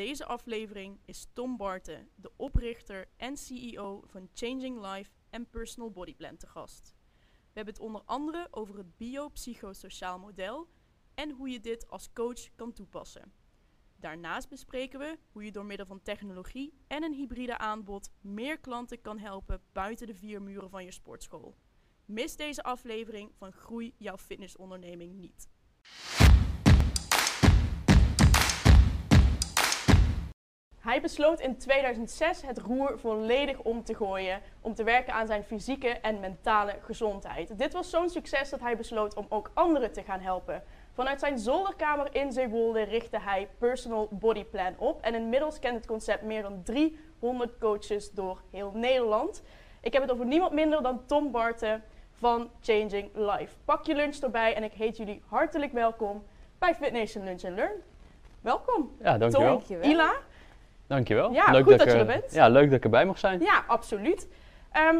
deze aflevering is Tom Barten, de oprichter en CEO van Changing Life en Personal Body Plan te gast. We hebben het onder andere over het biopsychosociaal model en hoe je dit als coach kan toepassen. Daarnaast bespreken we hoe je door middel van technologie en een hybride aanbod meer klanten kan helpen buiten de vier muren van je sportschool. Mis deze aflevering van Groei jouw fitnessonderneming niet. Hij besloot in 2006 het roer volledig om te gooien om te werken aan zijn fysieke en mentale gezondheid. Dit was zo'n succes dat hij besloot om ook anderen te gaan helpen. Vanuit zijn zolderkamer in Zeewolde richtte hij Personal Body Plan op en inmiddels kent het concept meer dan 300 coaches door heel Nederland. Ik heb het over niemand minder dan Tom Barten van Changing Life. Pak je lunch erbij en ik heet jullie hartelijk welkom bij Fit Nation Lunch Learn. Welkom. Ja, dankjewel. Tom, Ila. Dankjewel. Ja, goed dat, je er bent. Ja, leuk dat ik erbij mag zijn. Ja, absoluut. Ehm,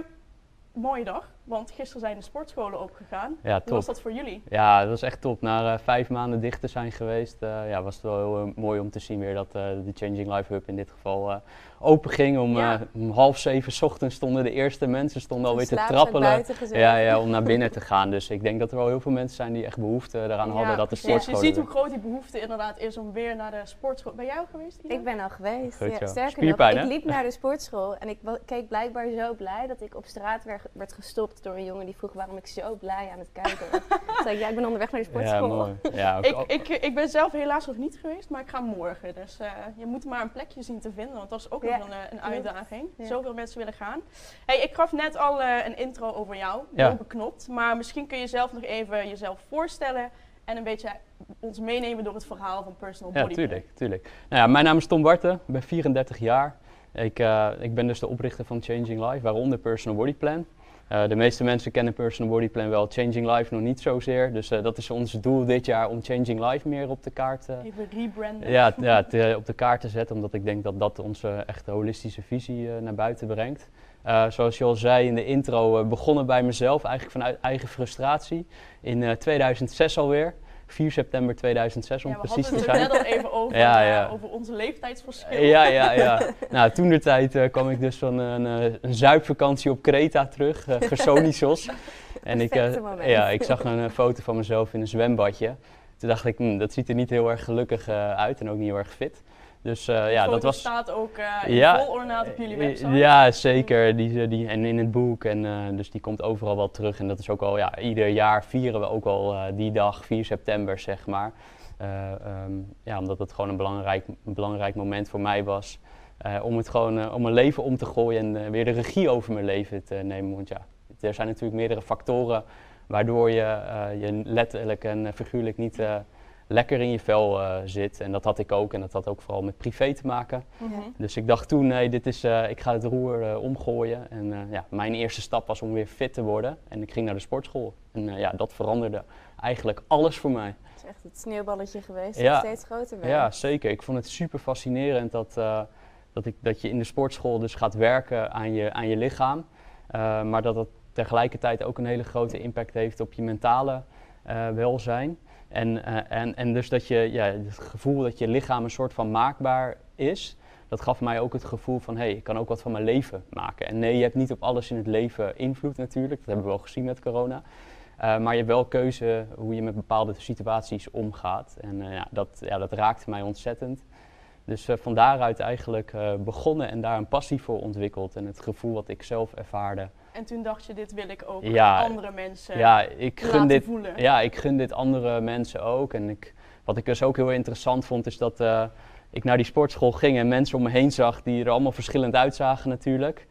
mooie dag, want gisteren zijn de sportscholen opgegaan. Ja, top. Hoe was dat voor jullie? Ja, dat was echt top. Na uh, vijf maanden dicht te zijn geweest, uh, ja, was het wel heel uh, mooi om te zien weer dat de Changing Life Hub in dit geval open ging. Om, Ja. om half zeven 's ochtends stonden de eerste mensen stonden alweer te trappelen. Ja, ja, om naar binnen te gaan. Dus ik denk dat er wel heel veel mensen zijn die echt behoefte eraan hadden dat de precies. Je sportscholen... ziet hoe groot die behoefte inderdaad is om weer naar de sportschool. Ben jij al geweest? Ik ben al geweest. Goed sterker Spierpijn, nog, hè? ik liep naar de sportschool en ik keek blijkbaar zo blij dat ik op straat werd, werd gestopt door een jongen die vroeg waarom ik zo blij aan het kijken was. Toen zei ik, ja, ik ben onderweg naar de Ja, sportschool. mooi. Ja, Ik, ik, ik ben zelf helaas nog niet geweest, maar ik ga morgen. Dus eh, je moet maar een plekje zien te vinden, want dat is ook Ja, nog een, eh, een klopt. uitdaging. Ja. Zoveel mensen willen gaan. Hey, ik gaf net al eh, een intro over jou, Ja. heel beknopt. Maar misschien kun je zelf nog even jezelf voorstellen en een beetje ons meenemen door het verhaal van Personal Ja, Body Plan. tuurlijk, tuurlijk. Nou ja, mijn naam is Tom Barten, ik ben 34 jaar. Ik, eh, ik ben dus de oprichter van Changing Life, waaronder Personal Body Plan. Eh, de meeste mensen kennen Personal Body Plan wel, Changing Life nog niet zozeer. Dus eh, dat is ons doel dit jaar om Changing Life meer op de kaart te, Even rebranden. ja, ja, te- op de kaart te zetten, omdat ik denk dat dat onze echte holistische visie eh, naar buiten brengt. Eh, zoals je al zei in de intro, eh, begonnen bij mezelf, eigenlijk vanuit eigen frustratie. In eh, 2006 alweer, 4 september 2006 om Ja, we precies hadden te het er zijn. net al even over, Ja, eh, ja. over onze leeftijdsverschil. Ja, ja, ja. Nou, toen de tijd eh, kwam ik dus van een, eh, een zuipvakantie op Kreta terug, uh, Gersonisos. En ik, eh, ja, ik zag een eh, foto van mezelf in een zwembadje. Toen dacht ik, hm, dat ziet er niet heel erg gelukkig eh, uit en ook niet heel erg fit. Dus De ja, dat was... staat ook eh, in Ja, vol ornaat op jullie eh, website. Ja, zeker. Die, die, en in het boek. En, dus die komt overal wel terug. En dat is ook al, ja, ieder jaar vieren we ook al die dag, 4 september, zeg maar. Eh, ehm, ja, omdat het gewoon een belangrijk, een belangrijk moment voor mij was. om het gewoon, om mijn leven om te gooien en weer de regie over mijn leven te nemen. Want ja, er zijn natuurlijk meerdere factoren waardoor je, je letterlijk en figuurlijk niet lekker in je vel eh, zit. En dat had ik ook. En dat had ook vooral met privé te maken. Mhm. Dus ik dacht toen, nee, dit is, eh, ik ga het roer eh, omgooien. En eh, ja, mijn eerste stap was om weer fit te worden. En ik ging naar de sportschool. En eh, ja, dat veranderde eigenlijk alles voor mij. Het is echt het sneeuwballetje geweest Ja. dat steeds groter werd. Ja, zeker. Ik vond het super fascinerend dat, eh, dat, ik, dat je in de sportschool dus gaat werken aan je, aan je lichaam. Eh, maar dat het tegelijkertijd ook een hele grote impact heeft op je mentale eh, welzijn. En, eh, en, en dus dat je, ja, het gevoel dat je lichaam een soort van maakbaar is, dat gaf mij ook het gevoel van, hé, hey, ik kan ook wat van mijn leven maken. En nee, je hebt niet op alles in het leven invloed natuurlijk, dat hebben we wel gezien met corona. Eh, maar je hebt wel keuze hoe je met bepaalde situaties omgaat. En eh, ja, dat, ja, dat raakte mij ontzettend. Dus van daaruit eigenlijk begonnen en daar een passie voor ontwikkeld. En het gevoel wat ik zelf ervaarde. En toen dacht je, dit wil ik ook Ja, andere mensen ja, ik gun laten dit, voelen. ja, ik gun dit andere mensen ook. En ik, wat ik dus ook heel interessant vond, is dat eh, ik naar die sportschool ging en mensen om me heen zag die er allemaal verschillend uitzagen natuurlijk.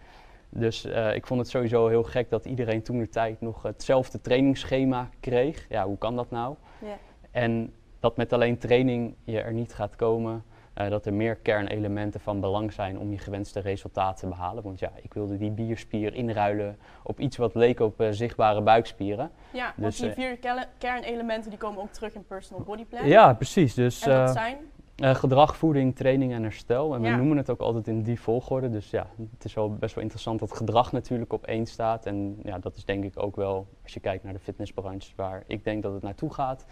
Dus eh, ik vond het sowieso heel gek dat iedereen toen de tijd nog hetzelfde trainingsschema kreeg. Ja, hoe kan dat nou? Ja. En dat met alleen training je er niet gaat komen. Eh, dat er meer kernelementen van belang zijn om je gewenste resultaten te behalen. Want ja, ik wilde die bierspier inruilen op iets wat leek op eh, zichtbare buikspieren. Ja, want Dus, die eh, vier kernelementen die komen ook terug in Personal Body Plan. Ja, precies. Dus En dat zijn? gedrag, voeding, training en herstel. En we noemen het ook altijd in die volgorde. Dus ja, het is wel best wel interessant dat gedrag natuurlijk op één staat. En ja, dat is denk ik ook wel, als je kijkt naar de fitnessbranche, waar ik denk dat het naartoe gaat.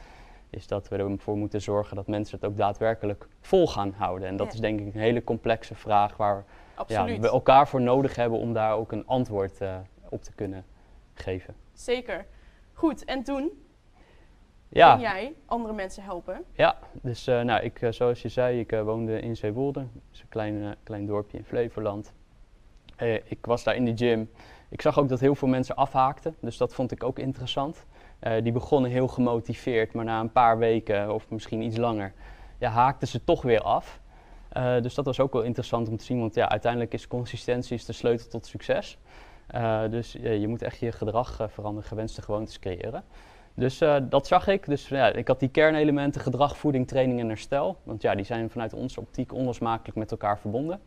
Is dat we ervoor moeten zorgen dat mensen het ook daadwerkelijk vol gaan houden. En dat Ja. is denk ik een hele complexe vraag waar ja, we elkaar voor nodig hebben om daar ook een antwoord eh, op te kunnen geven. Zeker. Goed, en toen Ja, ging jij andere mensen helpen. Ja, dus eh, nou, ik, eh, zoals je zei, ik woonde in Zeewolde. Dat is een klein, klein dorpje in Flevoland. Ik was daar in de gym. Ik zag ook dat heel veel mensen afhaakten, dus dat vond ik ook interessant. Eh, die begonnen heel gemotiveerd, maar na een paar weken of misschien iets langer, ja, haakten ze toch weer af. Eh, dus dat was ook wel interessant om te zien, want ja, uiteindelijk is consistentie is de sleutel tot succes. Eh, dus je moet echt je gedrag veranderen, gewenste gewoontes creëren. Dus dat zag ik. Dus ja, ik had die kernelementen gedrag, voeding, training en herstel. Want ja, die zijn vanuit onze optiek onlosmakelijk met elkaar verbonden.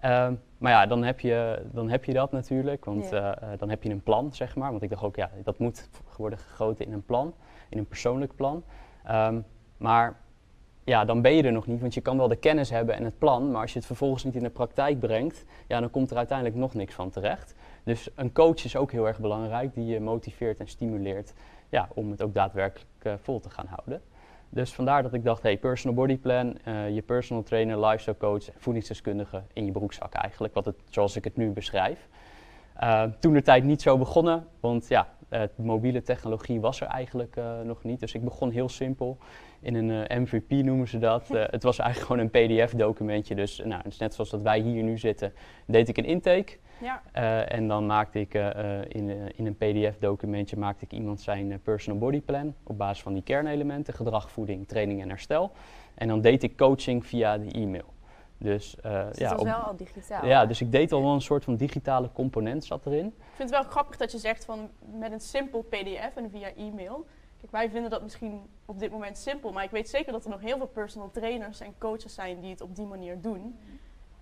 Ehm, maar ja, dan heb, je, dan heb je dat natuurlijk. Want Ja. eh, eh, dan heb je een plan, zeg maar. Want ik dacht ook, ja, dat moet worden gegoten in een plan. In een persoonlijk plan. Ehm, maar ja, dan ben je er nog niet. Want je kan wel de kennis hebben en het plan. Maar als je het vervolgens niet in de praktijk brengt, ja, dan komt er uiteindelijk nog niks van terecht. Dus een coach is ook heel erg belangrijk. Die je motiveert en stimuleert ja, om het ook daadwerkelijk eh, vol te gaan houden. Dus vandaar dat ik dacht, hey, personal body plan, eh, je personal trainer, lifestyle coach, voedingsdeskundige in je broekzak eigenlijk, wat het, zoals ik het nu beschrijf. Eh, toen de tijd niet zo begonnen, want ja, mobiele technologie was er eigenlijk eh, nog niet. Dus ik begon heel simpel in een MVP noemen ze dat. Het was eigenlijk gewoon een PDF-documentje. Dus nou, net zoals dat wij hier nu zitten, deed ik een intake. Ja, Eh, en dan maakte ik eh, eh, in, in een PDF-documentje maakte ik iemand zijn personal body plan op basis van die kernelementen, gedrag, voeding, training en herstel. En dan deed ik coaching via de e-mail. Dus, Dus ja, het was op- wel al digitaal. ja, dus ik deed al wel een soort van digitale component zat erin. ik vind het wel grappig dat je zegt van met een simpel PDF en via e-mail. Kijk, wij vinden dat misschien op dit moment simpel, maar ik weet zeker dat er nog heel veel personal trainers en coaches zijn die het op die manier doen.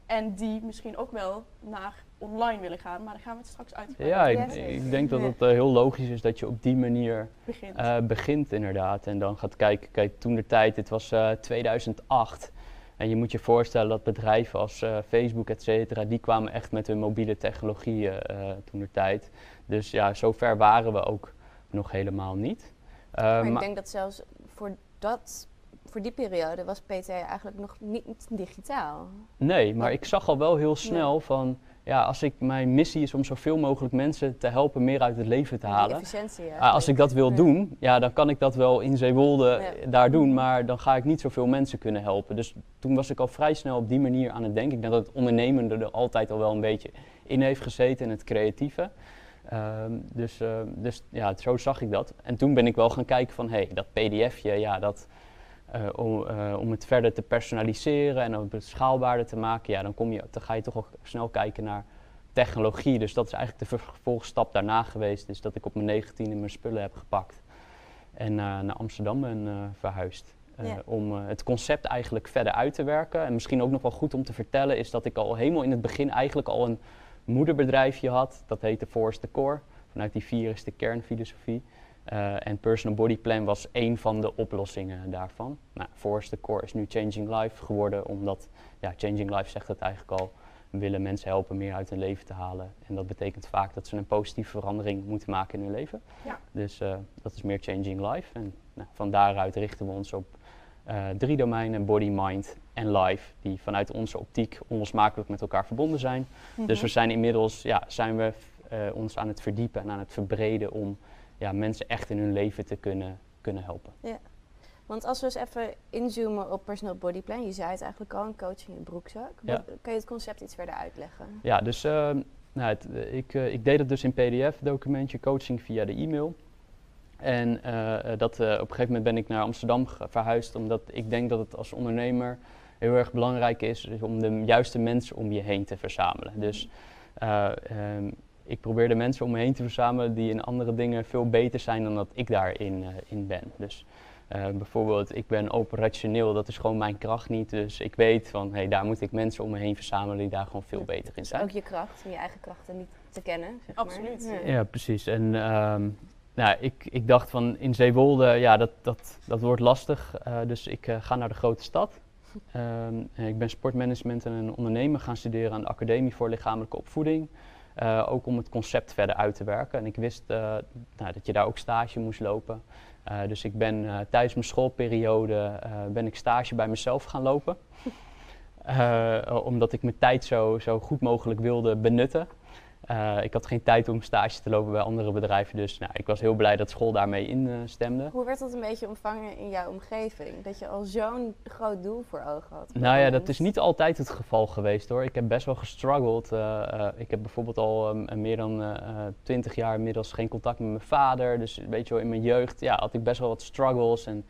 En die misschien ook wel naar online willen gaan, maar daar gaan we het straks uitgebreid Ja, ik, ik denk dat het eh, heel logisch is dat je op die manier begint. eh, begint inderdaad. En dan gaat kijken, kijk toen de tijd, dit was eh, 2008. En je moet je voorstellen dat bedrijven als eh, Facebook, et cetera, die kwamen echt met hun mobiele technologieën eh toen de tijd. Dus ja, zover waren we ook nog helemaal niet. Eh, Maar ik maar- denk dat zelfs voor, dat, voor die periode was PT eigenlijk nog niet digitaal. Nee, maar ik zag al wel heel snel van, ja, als ik, mijn missie is om zoveel mogelijk mensen te helpen meer uit het leven te halen. efficiëntie. Ah, als ik dat wil Ja. doen, ja, dan kan ik dat wel in Zeewolde Ja. daar doen, maar dan ga ik niet zoveel mensen kunnen helpen. Dus toen was ik al vrij snel op die manier aan het denken. Ik denk dat het ondernemende er altijd al wel een beetje in heeft gezeten, en het creatieve. Ehm, dus, eh, dus ja, zo zag ik dat. En toen ben ik wel gaan kijken van, hé, hey, dat pdfje, ja, dat, eh, om, eh, om het verder te personaliseren en om het schaalbaarder te maken, ja, dan, kom je, dan ga je toch ook snel kijken naar technologie. Dus dat is eigenlijk de vervolgstap daarna geweest. Dus dat ik op mijn 19e mijn spullen heb gepakt en eh, naar Amsterdam ben verhuisd. Ja. Om het concept eigenlijk verder uit te werken. En misschien ook nog wel goed om te vertellen is dat ik al helemaal in het begin eigenlijk al een moederbedrijfje had. Dat heette Force the Core. Vanuit die vier is de kernfilosofie. Eh, en Personal Body Plan was één van de oplossingen daarvan. Nou, Force the Core is nu Changing Life geworden, omdat ja, Changing Life zegt het eigenlijk al. We willen mensen helpen meer uit hun leven te halen. En dat betekent vaak dat ze een positieve verandering moeten maken in hun leven. Ja. Dus eh, dat is meer Changing Life. En nou, van daaruit richten we ons op eh, drie domeinen, body, mind en life, die vanuit onze optiek onlosmakelijk met elkaar verbonden zijn. Dus we zijn inmiddels ja, zijn we ons aan het verdiepen en aan het verbreden om ja, mensen echt in hun leven te kunnen, kunnen helpen. Want als we eens even inzoomen op personal body plan, je zei het eigenlijk al, een coach in broekzak. Ja. Kan je het concept iets verder uitleggen? Ja, dus ehm, nou, het, eh, ik, eh, ik deed het dus in PDF-documentje, coaching via de e-mail. En eh, dat, op een gegeven moment ben ik naar Amsterdam verhuisd, omdat ik denk dat het als ondernemer heel erg belangrijk is is om de juiste mensen om je heen te verzamelen. Dus eh, ehm, ik probeer de mensen om me heen te verzamelen die in andere dingen veel beter zijn dan dat ik daarin eh, in ben. Dus eh, bijvoorbeeld, ik ben operationeel, dat is gewoon mijn kracht niet. Dus ik weet van, hé, daar moet ik mensen om me heen verzamelen die daar gewoon veel beter in zijn. ook je kracht je eigen krachten niet te kennen. Zeg Absoluut. Maar. Ja. Ja, precies. En ehm, nou, ik, ik dacht van in Zeewolde, ja, dat, dat, dat wordt lastig. eh, dus ik eh, ga naar de grote stad. Ehm, ik ben sportmanagement en een ondernemer gaan studeren aan de Academie voor Lichamelijke Opvoeding. Eh, ook om het concept verder uit te werken. En ik wist eh, nou, dat je daar ook stage moest lopen. Eh, dus ik ben tijdens mijn schoolperiode ben ik stage bij mezelf gaan lopen. Omdat ik mijn tijd zo, zo goed mogelijk wilde benutten. Eh, ik had geen tijd om stage te lopen bij andere bedrijven, dus nou, ik was heel blij dat school daarmee instemde. Hoe werd dat een beetje ontvangen in jouw omgeving? Dat je al zo'n groot doel voor ogen had? Nou ja, dat is niet altijd het geval geweest hoor. Ik heb best wel gestruggeld. Eh, eh, ik heb bijvoorbeeld al ehm, meer dan twintig jaar inmiddels geen contact met mijn vader. Dus weet je wel, in mijn jeugd ja, had ik best wel wat struggles. En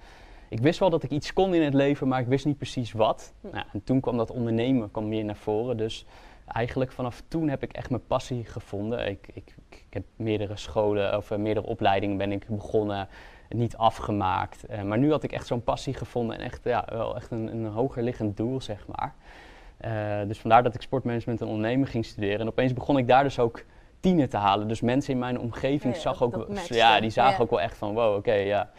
ik wist wel dat ik iets kon in het leven, maar ik wist niet precies wat. Hm. Nou, en toen kwam dat ondernemen kwam meer naar voren. Dus eigenlijk vanaf toen heb ik echt mijn passie gevonden. Ik, ik, ik heb meerdere scholen of eh, meerdere opleidingen ben ik begonnen, niet afgemaakt. Eh, maar nu had ik echt zo'n passie gevonden en echt, ja, wel echt een, een hoger liggend doel, zeg maar. Eh, dus vandaar dat ik sportmanagement en ondernemen ging studeren. En opeens begon ik daar dus ook tienen te halen. Dus mensen in mijn omgeving Ja, zag dat- ook, dat ja, die zagen Ja. ook wel echt van, wow, oké, ja.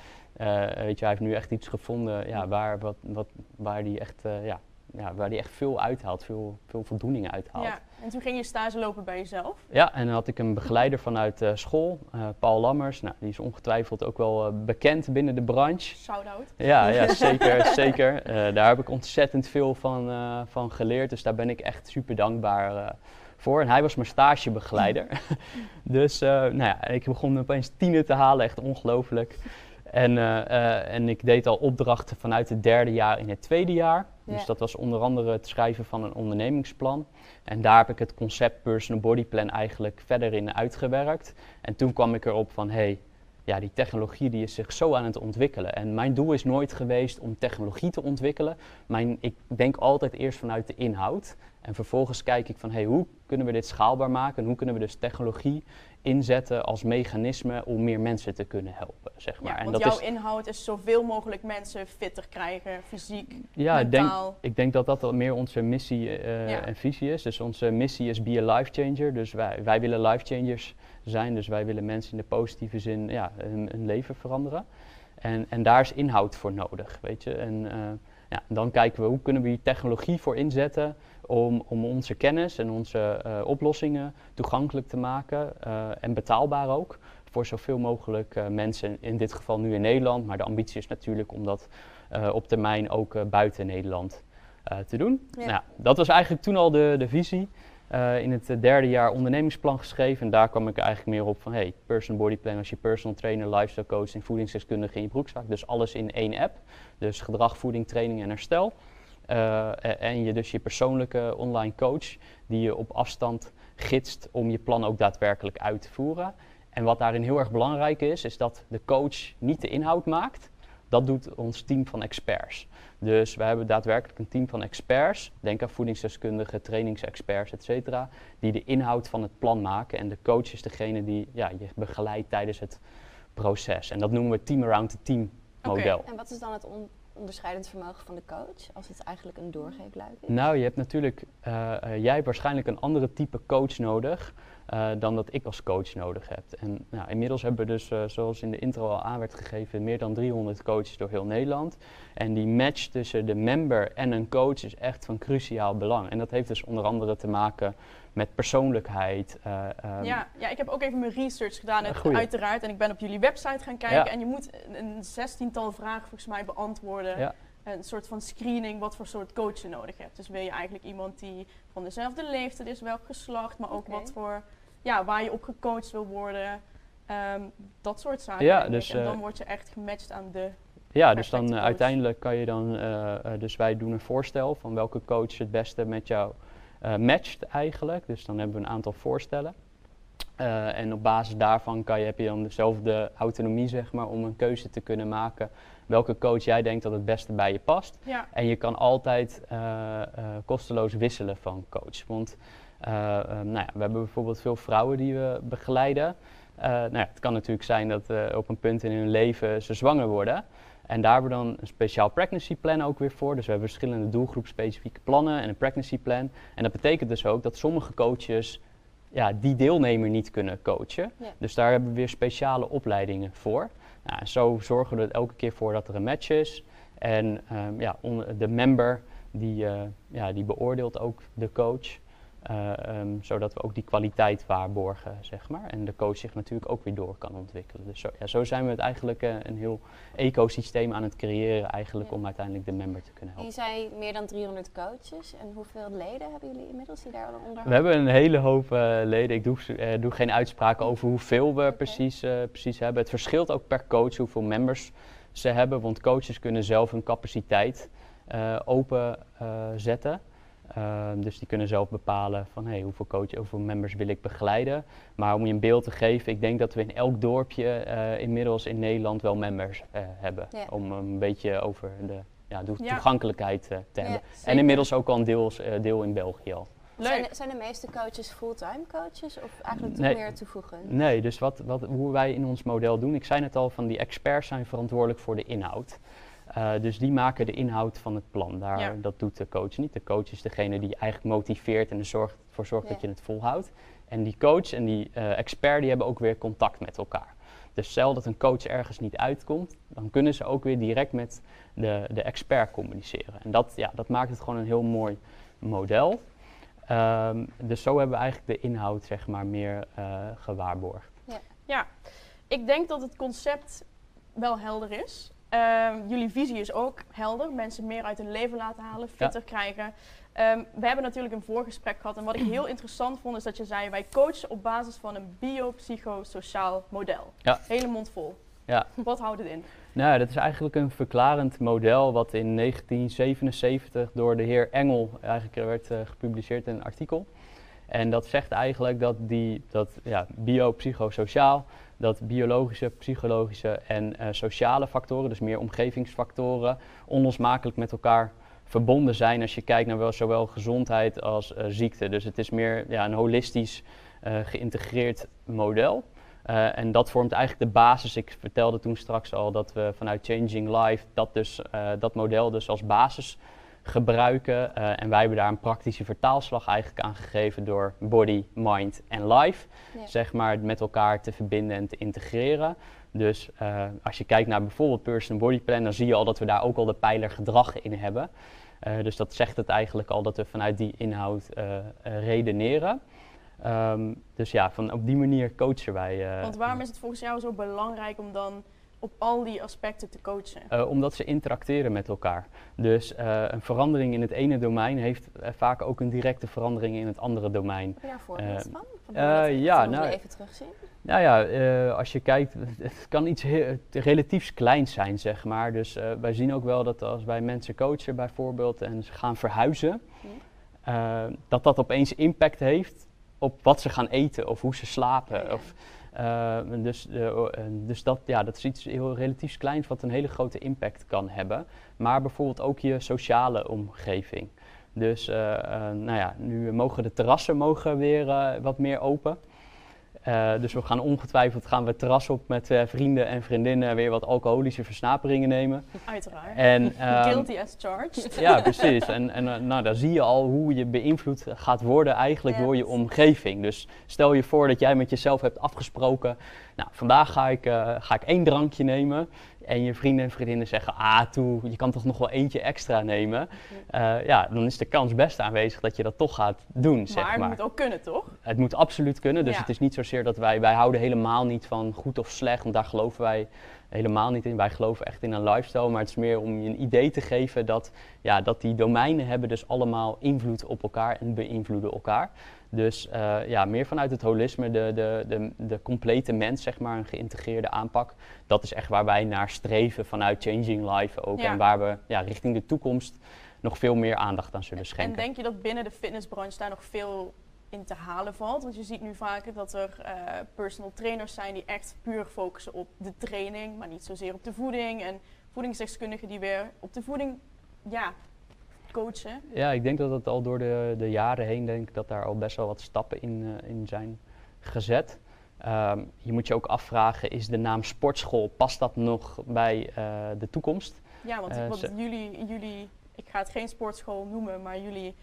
Weet je, hij heeft nu echt iets gevonden ja, waar, wat, wat, waar die echt, ja, ja, waar die echt veel uithaalt, veel, veel voldoening uithaalt. Ja. En toen ging je stage lopen bij jezelf. Ja, en dan had ik een begeleider vanuit eh, school, eh, Paul Lammers. Nou, die is ongetwijfeld ook wel eh, bekend binnen de branche. Shout-out. Ja, ja zeker, zeker. Daar heb ik ontzettend veel van, van geleerd, dus daar ben ik echt super dankbaar voor. En hij was mijn stagebegeleider. dus nou ja, ik begon opeens tienen te halen, echt ongelooflijk. En, eh, eh, en ik deed al opdrachten vanuit het derde jaar in het tweede jaar. Dus dat was onder andere het schrijven van een ondernemingsplan. En daar heb ik het concept Personal Body Plan eigenlijk verder in uitgewerkt. En toen kwam ik erop van, hé, hey, ja, die technologie die is zich zo aan het ontwikkelen. En mijn doel is nooit geweest om technologie te ontwikkelen. Mijn, ik denk altijd eerst vanuit de inhoud. En vervolgens kijk ik van, hey, hoe kunnen we dit schaalbaar maken? En hoe kunnen we dus technologie inzetten als mechanisme om meer mensen te kunnen helpen, zeg maar. Ja, en want dat jouw is, inhoud is zoveel mogelijk mensen fitter krijgen, fysiek, ja, ik denk, mentaal. ik denk dat dat wel meer onze missie eh, Ja. en visie is. Dus onze missie is be a life changer. Dus wij, wij willen life changers zijn. Dus wij willen mensen in de positieve zin ja, hun, hun leven veranderen. En, en daar is inhoud voor nodig, weet je. En eh, ja, dan kijken we hoe kunnen we hier technologie voor inzetten om, om onze kennis en onze eh, oplossingen toegankelijk te maken eh, en betaalbaar ook voor zoveel mogelijk eh, mensen, in dit geval nu in Nederland. Maar de ambitie is natuurlijk om dat op termijn ook buiten Nederland te doen. Ja. Nou, dat was eigenlijk toen al de, de visie. In het derde jaar ondernemingsplan geschreven. En daar kwam ik eigenlijk meer op van, hey, personal body plan als je personal trainer, lifestyle coach en voedingsdeskundige in je broekzak. Dus alles in één app. Dus gedrag, voeding, training en herstel. Eh, e- en je dus je persoonlijke online coach die je op afstand gidst om je plan ook daadwerkelijk uit te voeren. En wat daarin heel erg belangrijk is, is dat de coach niet de inhoud maakt. Dat doet ons team van experts. Dus we hebben daadwerkelijk een team van experts, denk aan voedingsdeskundigen, trainingsexperts, et cetera, die de inhoud van het plan maken. En de coach is degene die ja, je begeleidt tijdens het proces. En dat noemen we team around the team model. En wat is dan het on- onderscheidend vermogen van de coach, als het eigenlijk een doorgeefluik is? Nou, je hebt natuurlijk, eh, eh, jij hebt waarschijnlijk een andere type coach nodig eh, dan dat ik als coach nodig heb. En nou, inmiddels hebben we dus, eh, zoals in de intro al aan werd gegeven, meer dan 300 coaches door heel Nederland. En die match tussen de member en een coach is echt van cruciaal belang. En dat heeft dus onder andere te maken met persoonlijkheid. eh, ehm, ja, ja, ik heb ook even mijn research gedaan, goeie. uiteraard. En ik ben op jullie website gaan kijken. Ja. En je moet een, een zestiental vragen volgens mij beantwoorden. Ja. Een soort van screening wat voor soort coach je nodig hebt. Dus wil je eigenlijk iemand die van dezelfde leeftijd is, welk geslacht, maar ook wat voor, ja, waar je op gecoacht wil worden. Ehm, dat soort zaken. Ja, dus, en dan eh, word je echt gematcht aan de. Ja, dus dan eh, coach. uiteindelijk kan je dan, eh, dus wij doen een voorstel van welke coach het beste met jou matcht eigenlijk. Dus dan hebben we een aantal voorstellen. Eh, en op basis daarvan kan je, heb je dan dezelfde autonomie zeg maar, om een keuze te kunnen maken welke coach jij denkt dat het beste bij je past. Ja, En je kan altijd eh, eh, kosteloos wisselen van coach. Want nou ja, we hebben bijvoorbeeld veel vrouwen die we begeleiden. Nou ja, het kan natuurlijk zijn dat op een punt in hun leven ze zwanger worden. En daar hebben we dan een speciaal pregnancy plan ook weer voor. Dus we hebben verschillende doelgroepspecifieke plannen en een pregnancy plan. En dat betekent dus ook dat sommige coaches ja, die deelnemer niet kunnen coachen. Ja. Dus daar hebben we weer speciale opleidingen voor. Nou, zo zorgen we er elke keer voor dat er een match is. En ehm, ja, de member die, eh, ja, die beoordeelt ook de coach. Eh, ehm, zodat we ook die kwaliteit waarborgen, zeg maar. En de coach zich natuurlijk ook weer door kan ontwikkelen. Dus zo, ja, zo zijn we het eigenlijk eh, een heel ecosysteem aan het creëren eigenlijk Ja. om uiteindelijk de member te kunnen En je helpen. zei meer dan 300 coaches. En hoeveel leden hebben jullie inmiddels die daaronder We hebben een hele hoop eh, leden. Ik doe, doe geen uitspraken over hoeveel we precies, precies hebben. Het verschilt ook per coach hoeveel members ze hebben. Want coaches kunnen zelf hun capaciteit eh, open eh, zetten. Ehm, dus die kunnen zelf bepalen van hey, hoeveel, coach, hoeveel members wil ik begeleiden. Maar om je een beeld te geven, ik denk dat we in elk dorpje eh, inmiddels in Nederland wel members eh, hebben. Ja. Om een beetje over de, ja, de toegankelijkheid eh, te hebben. En inmiddels ook al een deels, eh, deel in België al. Zijn de, zijn de meeste coaches fulltime coaches of eigenlijk Nee. meer toevoegen? Nee, dus wat, wat, hoe wij in ons model doen, ik zei het al, van die experts zijn verantwoordelijk voor de inhoud. Eh, dus die maken de inhoud van het plan. Daar, Ja. Dat doet de coach niet. De coach is degene die eigenlijk motiveert en er zorgt, voor zorgt dat Ja. je het volhoudt. En die coach en die eh, expert die hebben ook weer contact met elkaar. Dus stel dat een coach ergens niet uitkomt, dan kunnen ze ook weer direct met de, de expert communiceren. En dat, ja, dat maakt het gewoon een heel mooi model. Ehm, dus zo hebben we eigenlijk de inhoud zeg maar, meer eh, gewaarborgd. Ja, ik denk dat het concept wel helder is. Ehm, jullie visie is ook helder. Mensen meer uit hun leven laten halen, fitter krijgen. Ehm, we hebben natuurlijk een voorgesprek gehad. En wat ik heel interessant vond, is dat je zei: wij coachen op basis van een biopsychosociaal model. Ja. Hele mond vol. Ja. Wat houdt het in? Nou, dat is eigenlijk een verklarend model wat in 1977 door de heer Engel eigenlijk werd eh, gepubliceerd in een artikel. En dat zegt eigenlijk dat die dat, ja, biopsychosociaal, dat biologische, psychologische en eh, sociale factoren, dus meer omgevingsfactoren, onlosmakelijk met elkaar verbonden zijn als je kijkt naar wel, zowel gezondheid als eh, ziekte. Dus het is meer ja, een holistisch eh, geïntegreerd model. En dat vormt eigenlijk de basis. Ik vertelde toen straks al dat we vanuit Changing Life dat, dus, dat model dus als basis gebruiken. Eh, en wij hebben daar een praktische vertaalslag eigenlijk aan gegeven door body, mind en life. Ja. Zeg maar met elkaar te verbinden en te integreren. Dus eh, als je kijkt naar bijvoorbeeld Person Body Plan, dan zie je al dat we daar ook al de pijler gedrag in hebben. Eh, dus dat zegt het eigenlijk al dat we vanuit die inhoud redeneren. Ehm, dus ja, van, op die manier coachen wij. Want waarom is het volgens jou zo belangrijk om dan op al die aspecten te coachen? Eh, omdat ze interacteren met elkaar. Dus eh, een verandering in het ene domein heeft eh, vaak ook een directe verandering in het andere domein. Heb je daar voorbeeld Eh, van? Ja, nou- leven terugzien? Nou ja, eh, als je kijkt, het kan iets heel, relatief kleins zijn, zeg maar. Dus eh, wij zien ook wel dat als wij mensen coachen bijvoorbeeld en ze gaan verhuizen, Hm. dat dat opeens impact heeft op wat ze gaan eten of hoe ze slapen. Ja. Of, eh, dus eh, dus dat, ja, dat is iets heel relatief kleins wat een hele grote impact kan hebben. Maar bijvoorbeeld ook je sociale omgeving. Dus eh, eh, nou ja, nu mogen de terrassen mogen weer wat meer open. Eh, dus we gaan ongetwijfeld gaan we het terras op met eh, vrienden en vriendinnen weer wat alcoholische versnaperingen nemen. Uiteraard. En, ehm, Guilty as charged. ja, precies. En, en eh, nou, dan zie je al hoe je beïnvloed gaat worden eigenlijk door je omgeving. Dus stel je voor dat jij met jezelf hebt afgesproken, nou, vandaag ga ik, ga ik één drankje nemen. En je vrienden en vriendinnen zeggen, ah toe, je kan toch nog wel eentje extra nemen. Eh, ja, dan is de kans best aanwezig dat je dat toch gaat doen, zeg maar maar. het moet ook kunnen, toch? Het moet absoluut kunnen. Dus Ja. het is niet zozeer dat wij, wij houden helemaal niet van goed of slecht, want daar geloven wij helemaal niet in. Wij geloven echt in een lifestyle, maar het is meer om je een idee te geven dat, ja, dat die domeinen hebben dus allemaal invloed op elkaar en beïnvloeden elkaar. Dus eh, ja, meer vanuit het holisme, de, de, de, de complete mens, zeg maar, een geïntegreerde aanpak. Dat is echt waar wij naar streven vanuit Changing Life ook. Ja. En waar we ja, richting de toekomst nog veel meer aandacht aan zullen En schenken. denk je dat binnen de fitnessbranche daar nog veel in te halen valt? Want je ziet nu vaker dat er eh, personal trainers zijn die echt puur focussen op de training, maar niet zozeer op de voeding. En voedingsdeskundigen die weer op de voeding ja, coachen. Ja, ik denk dat het al door de, de jaren heen, denk ik, dat daar al best wel wat stappen in, eh, in zijn gezet. Ehm, je moet je ook afvragen, is de naam sportschool, past dat nog bij eh, de toekomst? Ja, want, Eh, want jullie, jullie, ik ga het geen sportschool noemen, maar jullie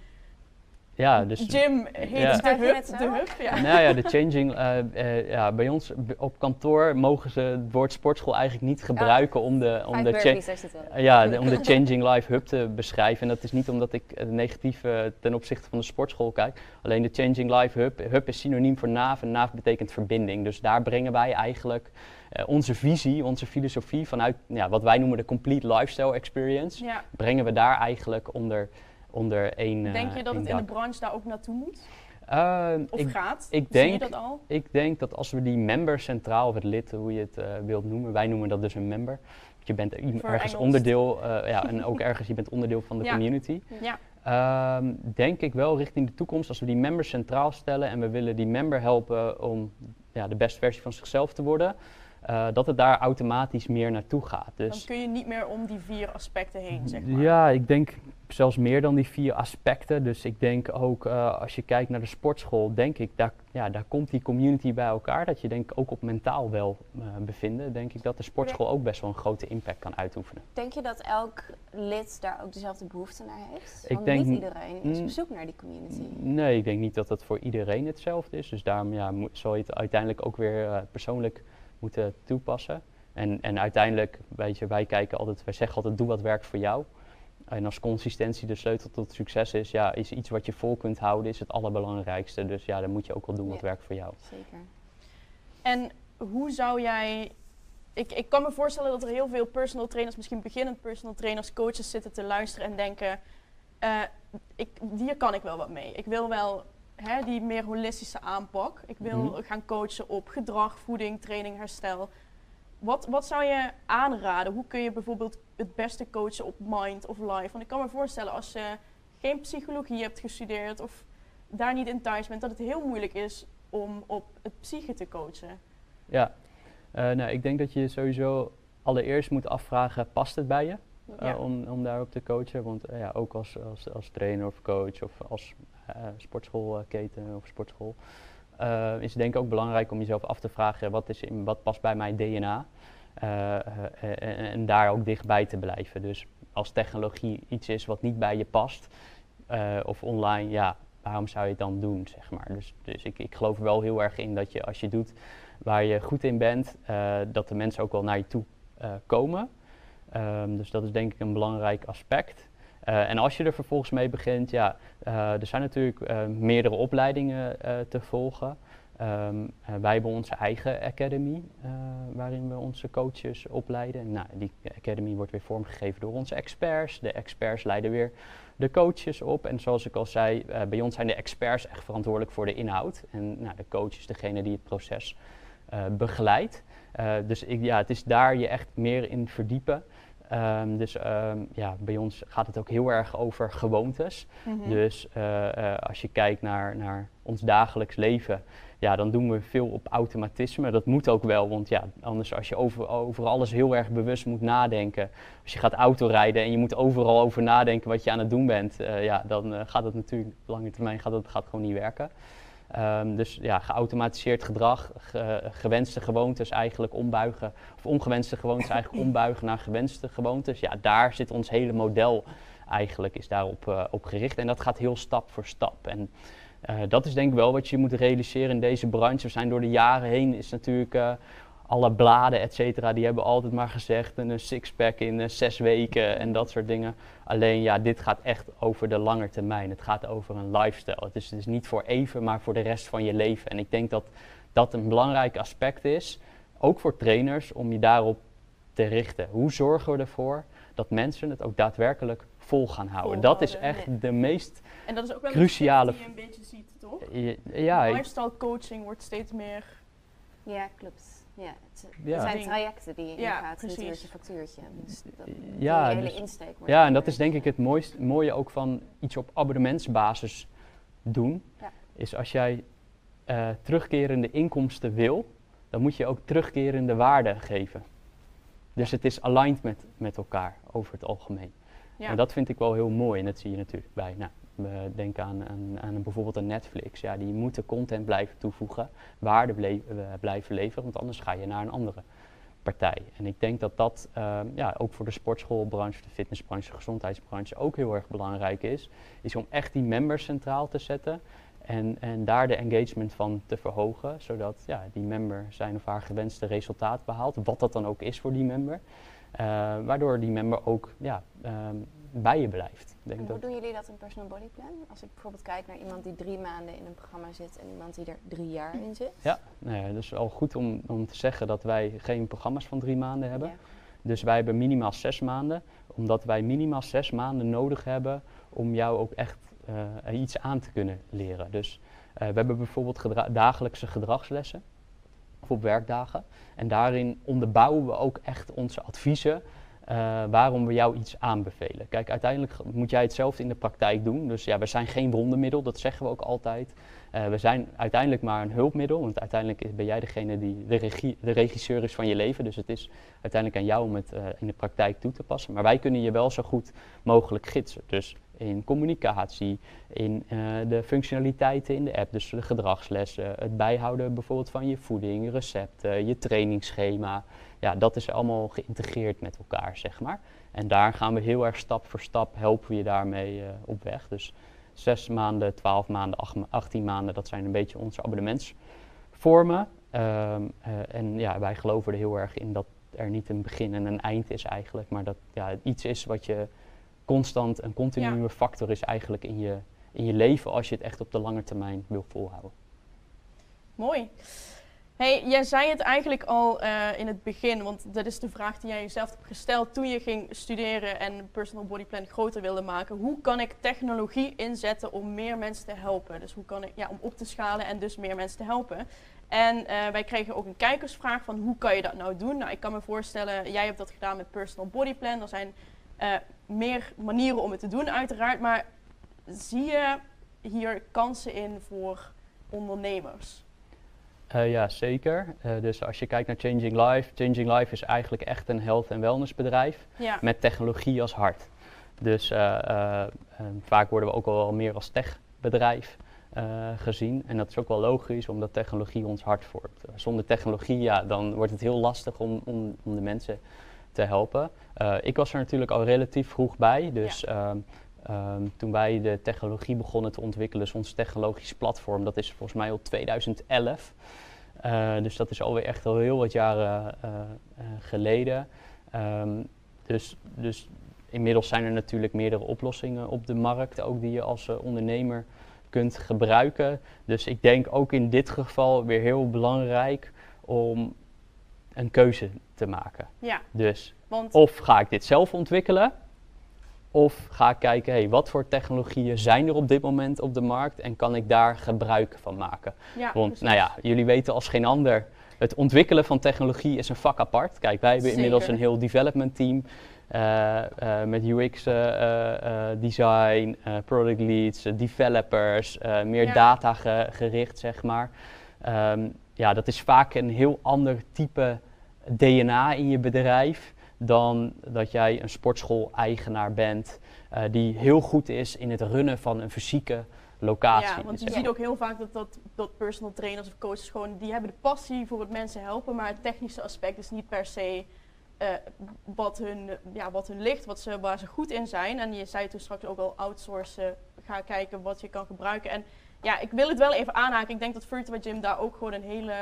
ja, dus Gym heet Ja. de hub. De hub, ja. Nou ja, de changing. eh, eh, ja, bij ons op kantoor mogen ze het woord sportschool eigenlijk niet gebruiken om de, om de, eh, ja, de- om de Changing Life Hub te beschrijven. En dat is niet omdat ik het negatieve ten opzichte van de sportschool kijk. Alleen de Changing Life Hub. Hub is synoniem voor NAV en NAV betekent verbinding. Dus daar brengen wij eigenlijk eh, onze visie, onze filosofie vanuit ja, wat wij noemen de Complete Lifestyle Experience. Ja. Brengen we daar eigenlijk onder, onder één. eh, Denk je dat het in de branche daar ook naartoe moet? Eh, Of ik, gaat? ik Zie je denk- dat al? ik denk dat als we die member centraal, of het lid, hoe je het eh, wilt noemen, wij noemen dat dus een member. Want je bent ergens Engels. onderdeel, eh, ja, en ook ergens, je bent onderdeel van de Ja. community. Ja. Ehm, denk ik wel richting de toekomst, als we die member centraal stellen en we willen die member helpen om ja, de beste versie van zichzelf te worden, eh, dat het daar automatisch meer naartoe gaat. Dan Dus kun je niet meer om die vier aspecten heen, zeg maar. ja, ik denk zelfs meer dan die vier aspecten. Dus ik denk ook eh, als je kijkt naar de sportschool, denk ik, daar, ja, daar komt die community bij elkaar. Dat je denk ik ook op mentaal wel eh, bevinden. Denk ik dat de sportschool ook best wel een grote impact kan uitoefenen. Denk je dat elk lid daar ook dezelfde behoefte naar heeft? Ik Want denk- niet iedereen is op zoek naar die community. Nee, ik denk niet dat dat voor iedereen hetzelfde is. Dus daarom ja, zal je het uiteindelijk ook weer eh, persoonlijk moeten toepassen. En, en uiteindelijk, weet je, wij kijken altijd, wij zeggen altijd, doe wat werkt voor jou. En als consistentie de sleutel tot succes is, ja, is iets wat je vol kunt houden, is het allerbelangrijkste. Dus ja, dan moet je ook wel doen wat Ja. werkt voor jou. Zeker. En hoe zou jij... Ik, ik kan me voorstellen dat er heel veel personal trainers, misschien beginnend personal trainers, coaches zitten te luisteren en denken... eh, ik, hier kan ik wel wat mee. Ik wil wel hè, die meer holistische aanpak. Ik wil Mhm. gaan coachen op gedrag, voeding, training, herstel. Wat, wat zou je aanraden? Hoe kun je bijvoorbeeld het beste coachen op mind of life? Want ik kan me voorstellen als je geen psychologie hebt gestudeerd of daar niet in thuis bent, dat het heel moeilijk is om op het psyche te coachen. Ja, Eh, nou, ik denk dat je sowieso allereerst moet afvragen, past het bij je? Eh, om, om daarop te coachen. Want eh, ja, ook als, als, als trainer of coach of als eh, sportschoolketen of sportschool. eh, is het denk ik ook belangrijk om jezelf af te vragen wat, is in, wat past bij mijn DNA. En, en daar ook dichtbij te blijven. Dus als technologie iets is wat niet bij je past, of online, ja, waarom zou je het dan doen, zeg maar. Dus, dus ik, ik geloof wel heel erg in dat je als je doet waar je goed in bent, dat de mensen ook wel naar je toe komen. Ehm, dus dat is denk ik een belangrijk aspect. Eh, en als je er vervolgens mee begint, ja, eh, er zijn natuurlijk eh, meerdere opleidingen te volgen. Ehm, eh, wij hebben onze eigen academy, waarin we onze coaches opleiden. Nou, die academy wordt weer vormgegeven door onze experts. De experts leiden weer de coaches op. En zoals ik al zei, bij ons zijn de experts echt verantwoordelijk voor de inhoud. En nou, de coach is degene die het proces begeleidt. Dus ik, ja, het is daar je echt meer in verdiepen. Ehm, dus ehm, ja, bij ons gaat het ook heel erg over gewoontes. Mhm. Dus eh, eh, als je kijkt naar, naar ons dagelijks leven, ja, dan doen we veel op automatisme. Dat moet ook wel, want ja, anders als je over, over alles heel erg bewust moet nadenken. Als je gaat autorijden en je moet overal over nadenken wat je aan het doen bent, eh, ja, dan gaat het natuurlijk op lange termijn gaat het gaat gewoon niet werken. Ehm, dus ja, geautomatiseerd gedrag, ge- gewenste gewoontes eigenlijk ombuigen, of ongewenste gewoontes eigenlijk ombuigen naar gewenste gewoontes. Ja, daar zit ons hele model eigenlijk is daarop eh, op gericht. En dat gaat heel stap voor stap. En eh, dat is denk ik wel wat je moet realiseren in deze branche. We zijn door de jaren heen, is natuurlijk eh, alle bladen, et cetera, die hebben altijd maar gezegd een sixpack in eh, zes weken en dat soort dingen. Alleen ja, dit gaat echt over de lange termijn. Het gaat over een lifestyle. Het is, het is niet voor even, maar voor de rest van je leven. En ik denk dat dat een belangrijk aspect is, ook voor trainers, om je daarop te richten. Hoe zorgen we ervoor dat mensen het ook daadwerkelijk vol gaan houden? Dat is echt de meest En dat is ook wel Cruciale die je een beetje ziet, toch? ja, Lifestyle coaching wordt steeds meer... Ja, klopt. Ja, het Ja. er zijn trajecten die je Ja, ingaat, niet precies. uurtje factuurtje. Dus dat, ja, hele dus- insteek wordt Ja, en dat is denk ik het mooiste, mooie ook van iets op abonnementsbasis doen. Ja. Is als jij eh, terugkerende inkomsten wil, dan moet je ook terugkerende waarde geven. Dus het is aligned met, met elkaar over het algemeen. Ja. En dat vind ik wel heel mooi en dat zie je natuurlijk bij, nou, we denken aan, aan, bijvoorbeeld een Netflix. Ja, die moeten content blijven toevoegen, waarde eh, blijven leveren, want anders ga je naar een andere. partij. En ik denk dat dat ehm, ja, ook voor de sportschoolbranche, de fitnessbranche, de gezondheidsbranche ook heel erg belangrijk is. Is om echt die member centraal te zetten en, en daar de engagement van te verhogen. Zodat ja, die member zijn of haar gewenste resultaat behaalt, wat dat dan ook is voor die member. Eh, waardoor die member ook ja, ehm, bij je blijft. Denk En hoe dat, doen jullie dat in Personal Body Plan? Als ik bijvoorbeeld kijk naar iemand die drie maanden in een programma zit en iemand die er drie jaar in zit. ja, nou ja, dus al goed om, om te zeggen dat wij geen programma's van drie maanden hebben. Ja. Dus wij hebben minimaal zes maanden, omdat wij minimaal zes maanden nodig hebben om jou ook echt eh, iets aan te kunnen leren. Dus eh, we hebben bijvoorbeeld gedra- dagelijkse gedragslessen of op werkdagen. En daarin onderbouwen we ook echt onze adviezen eh, waarom we jou iets aanbevelen. Kijk, uiteindelijk moet jij hetzelfde in de praktijk doen. Dus ja, we zijn geen wondermiddel, dat zeggen we ook altijd. Eh, we zijn uiteindelijk maar een hulpmiddel, want uiteindelijk ben jij degene die de, regie, de regisseur is van je leven. Dus het is uiteindelijk aan jou om het eh, in de praktijk toe te passen. Maar wij kunnen je wel zo goed mogelijk gidsen. Dus in communicatie, in eh, de functionaliteiten in de app, dus de gedragslessen, het bijhouden bijvoorbeeld van je voeding, recepten, je trainingsschema. Ja, dat is allemaal geïntegreerd met elkaar, zeg maar. En daar gaan we heel erg stap voor stap, helpen we je daarmee eh, op weg. Dus zes maanden, twaalf maanden, acht 18 maanden, dat zijn een beetje onze abonnementsvormen. Ehm, eh, en ja, wij geloven er heel erg in dat er niet een begin en een eind is eigenlijk, maar dat ja, iets is wat je constant een continue factor is eigenlijk in je, in je leven als je het echt op de lange termijn wil volhouden. Mooi. Hey, jij zei het eigenlijk al eh, in het begin, want dat is de vraag die jij jezelf hebt gesteld toen je ging studeren en Personal Body Plan groter wilde maken. Hoe kan ik technologie inzetten om meer mensen te helpen? Dus hoe kan ik, ja, om op te schalen en dus meer mensen te helpen? En eh, wij kregen ook een kijkersvraag van hoe kan je dat nou doen? Nou, ik kan me voorstellen, jij hebt dat gedaan met Personal Body Plan. Er zijn eh, meer manieren om het te doen uiteraard, maar zie je hier kansen in voor ondernemers? Eh, ja, zeker. Eh, dus als je kijkt naar Changing Life, Changing Life is eigenlijk echt een health- en wellnessbedrijf Ja. met technologie als hart. Dus vaak worden we ook al wel meer als techbedrijf gezien. En dat is ook wel logisch, omdat technologie ons hart vormt. Zonder technologie, ja, dan wordt het heel lastig om, om, om de mensen te helpen. Eh, ik was er natuurlijk al relatief vroeg bij, dus ehm, ehm, toen wij de technologie begonnen te ontwikkelen, dus ons technologisch platform, dat is volgens mij al 2011. Eh, dus dat is alweer echt al heel wat jaren eh, geleden. Ehm, dus, dus inmiddels zijn er natuurlijk meerdere oplossingen op de markt, ook die je als ondernemer kunt gebruiken. Dus ik denk ook in dit geval weer heel belangrijk om een keuze te maken. Ja, Dus want of ga ik dit zelf ontwikkelen, of ga ik kijken, hey, wat voor technologieën zijn er op dit moment op de markt en kan ik daar gebruik van maken? ja, Want precies. nou ja, jullie weten als geen ander, het ontwikkelen van technologie is een vak apart. Kijk, wij hebben inmiddels een heel development team eh, eh, met UX eh, design, product leads, developers, meer Ja. data ge- gericht, zeg maar. Ehm, ja, dat is vaak een heel ander type DNA in je bedrijf dan dat jij een sportschool-eigenaar bent eh, die heel goed is in het runnen van een fysieke locatie. Ja, want je Dus ziet ook heel vaak dat, dat, dat personal trainers of coaches gewoon, die hebben de passie voor het mensen helpen, maar het technische aspect is niet per se eh, wat, hun, ja, wat hun ligt, wat ze, waar ze goed in zijn. En je zei toen straks ook al outsourcen, ga kijken wat je kan gebruiken. En ja, ik wil het wel even aanhaken. Ik denk dat Virtua Gym daar ook gewoon een hele,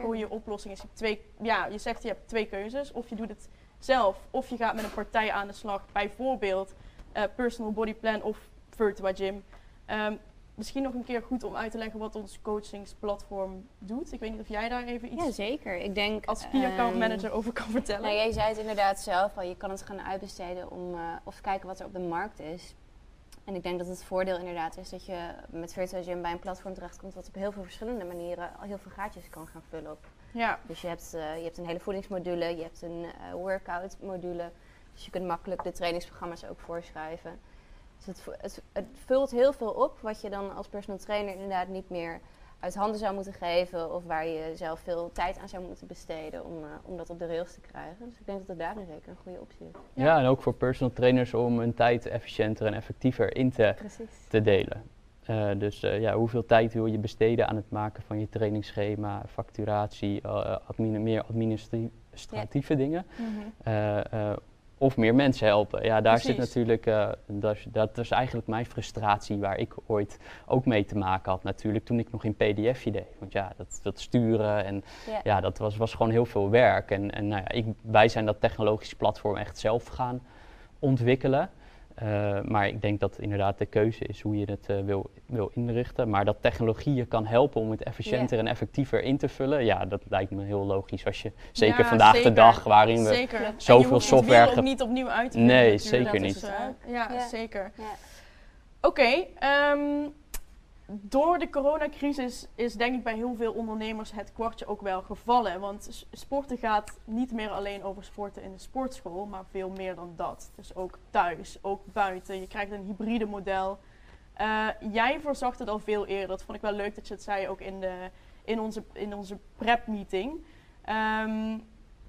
goede oplossing is. Je, hebt twee, ja, je zegt je hebt twee keuzes. Of je doet het zelf, of je gaat met een partij aan de slag. Bijvoorbeeld eh, Personal Body Plan of Virtua Gym. Ehm, misschien nog een keer goed om uit te leggen wat ons coachingsplatform doet. Ik weet niet of jij daar even iets Ja, zeker. Ik denk... als key account ehm, manager over kan vertellen. Nou, jij zei het inderdaad zelf al. Je kan het gaan uitbesteden om, eh, of kijken wat er op de markt is. En ik denk dat het voordeel inderdaad is dat je met Virtual Gym bij een platform terechtkomt wat op heel veel verschillende manieren al heel veel gaatjes kan gaan vullen. Op. Ja, Dus je hebt, eh, je hebt een hele voedingsmodule, je hebt een eh, workout module. Dus je kunt makkelijk de trainingsprogramma's ook voorschrijven. Dus het, het, het vult heel veel op wat je dan als personal trainer inderdaad niet meer uit handen zou moeten geven. Of waar je zelf veel tijd aan zou moeten besteden om, eh, om dat op de rails te krijgen. Dus ik denk dat het zeker een goede optie is. Ja, en ook voor personal trainers om hun tijd efficiënter en effectiever in te, Precies. te delen. Eh, dus eh, ja, hoeveel tijd wil je besteden aan het maken van je trainingsschema, facturatie, admini- meer administratieve administratieve dingen. Mhm. Of meer mensen helpen. Ja, daar zit natuurlijk, eh, dat, dat is eigenlijk mijn frustratie waar ik ooit ook mee te maken had natuurlijk toen ik nog in pdfje deed. Want ja, dat, dat sturen en Ja. ja, dat was, was gewoon heel veel werk. En, en nou ja, ik, wij zijn dat technologische platform echt zelf gaan ontwikkelen. Eh, maar ik denk dat inderdaad de keuze is hoe je het eh, wil, wil inrichten. Maar dat technologie je kan helpen om het efficiënter en effectiever in te vullen, ja, dat lijkt me heel logisch. Als je, zeker Ja, vandaag zeker. de dag, waarin we Zeker. En je zoveel software niet opnieuw uit te Nee, natuurlijk. zeker Dat niet. is, ja, Ja. zeker. Ja. Oké, ehm, door de coronacrisis is denk ik bij heel veel ondernemers het kwartje ook wel gevallen. Want sporten gaat niet meer alleen over sporten in de sportschool, maar veel meer dan dat. Dus ook thuis, ook buiten. Je krijgt een hybride model. Eh, jij voorzag het al veel eerder. Dat vond ik wel leuk dat je het zei ook in, de, in onze, in onze prep-meeting. Ehm,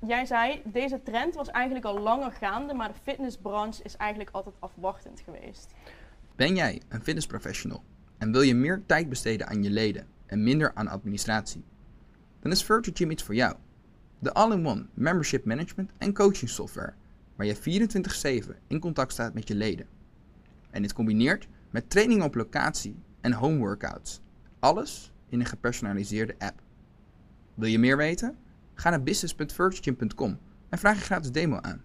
jij zei, deze trend was eigenlijk al langer gaande, maar de fitnessbranche is eigenlijk altijd afwachtend geweest. Ben jij een fitnessprofessional en wil je meer tijd besteden aan je leden en minder aan administratie? Dan is Virtual iets voor jou. De all-in-one membership management en coaching software waar je 24/7 in contact staat met je leden. En dit combineert met training op locatie en home workouts. Alles in een gepersonaliseerde app. Wil je meer weten? Ga naar business.virtualgym.com en vraag je gratis demo aan.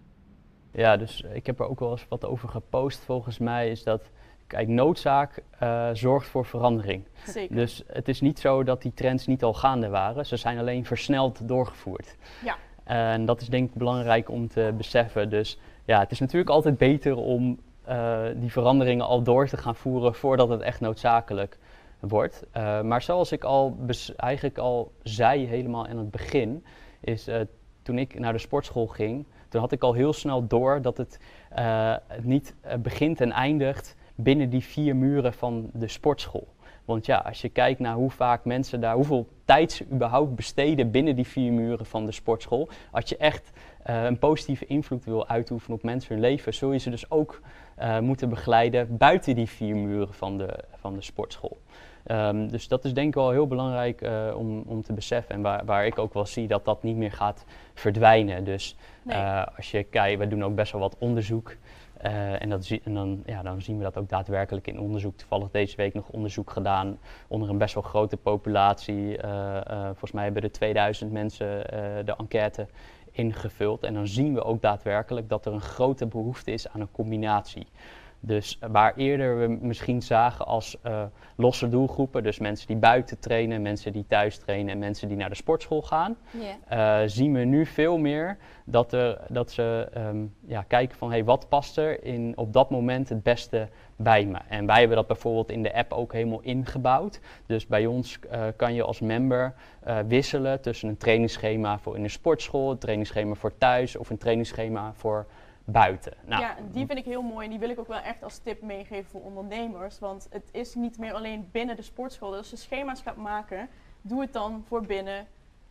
Ja, dus ik heb er ook wel eens wat over gepost. Volgens mij is dat, kijk, noodzaak eh, zorgt voor verandering. Zeker. Dus het is niet zo dat die trends niet al gaande waren. Ze zijn alleen versneld doorgevoerd. Ja. En dat is denk ik belangrijk om te beseffen. Dus ja, het is natuurlijk altijd beter om eh, die veranderingen al door te gaan voeren voordat het echt noodzakelijk wordt. Eh, maar zoals ik al eigenlijk al zei helemaal in het begin, is toen ik naar de sportschool ging, toen had ik al heel snel door dat het eh, niet begint en eindigt binnen die vier muren van de sportschool. Want ja, als je kijkt naar hoe vaak mensen daar, hoeveel tijd ze überhaupt besteden binnen die vier muren van de sportschool. Als je echt eh, een positieve invloed wil uitoefenen op mensen hun leven, zul je ze dus ook eh, moeten begeleiden buiten die vier muren van de, van de sportschool. Ehm, dus dat is denk ik wel heel belangrijk eh, om, om te beseffen. En waar, waar ik ook wel zie dat dat niet meer gaat verdwijnen. Dus Nee. als je kijkt, we doen ook best wel wat onderzoek. Eh, en dat en dan, ja, dan zien we dat ook daadwerkelijk in onderzoek. Toevallig deze week nog onderzoek gedaan onder een best wel grote populatie. Eh, eh, volgens mij hebben er 2000 mensen de enquête ingevuld. En dan zien we ook daadwerkelijk dat er een grote behoefte is aan een combinatie. Dus waar eerder we misschien zagen als losse doelgroepen, dus mensen die buiten trainen, mensen die thuis trainen en mensen die naar de sportschool gaan, zien we nu veel meer dat, er, dat ze ehm, ja, kijken van hey, wat past er in, op dat moment het beste bij me. En wij hebben dat bijvoorbeeld in de app ook helemaal ingebouwd. Dus bij ons eh, kan je als member eh, wisselen tussen een trainingsschema voor in de sportschool, een trainingsschema voor thuis of een trainingsschema voor buiten. Nou, ja, die vind ik heel mooi en die wil ik ook wel echt als tip meegeven voor ondernemers. Want het is niet meer alleen binnen de sportschool. Dus als je schema's gaat maken, doe het dan voor binnen,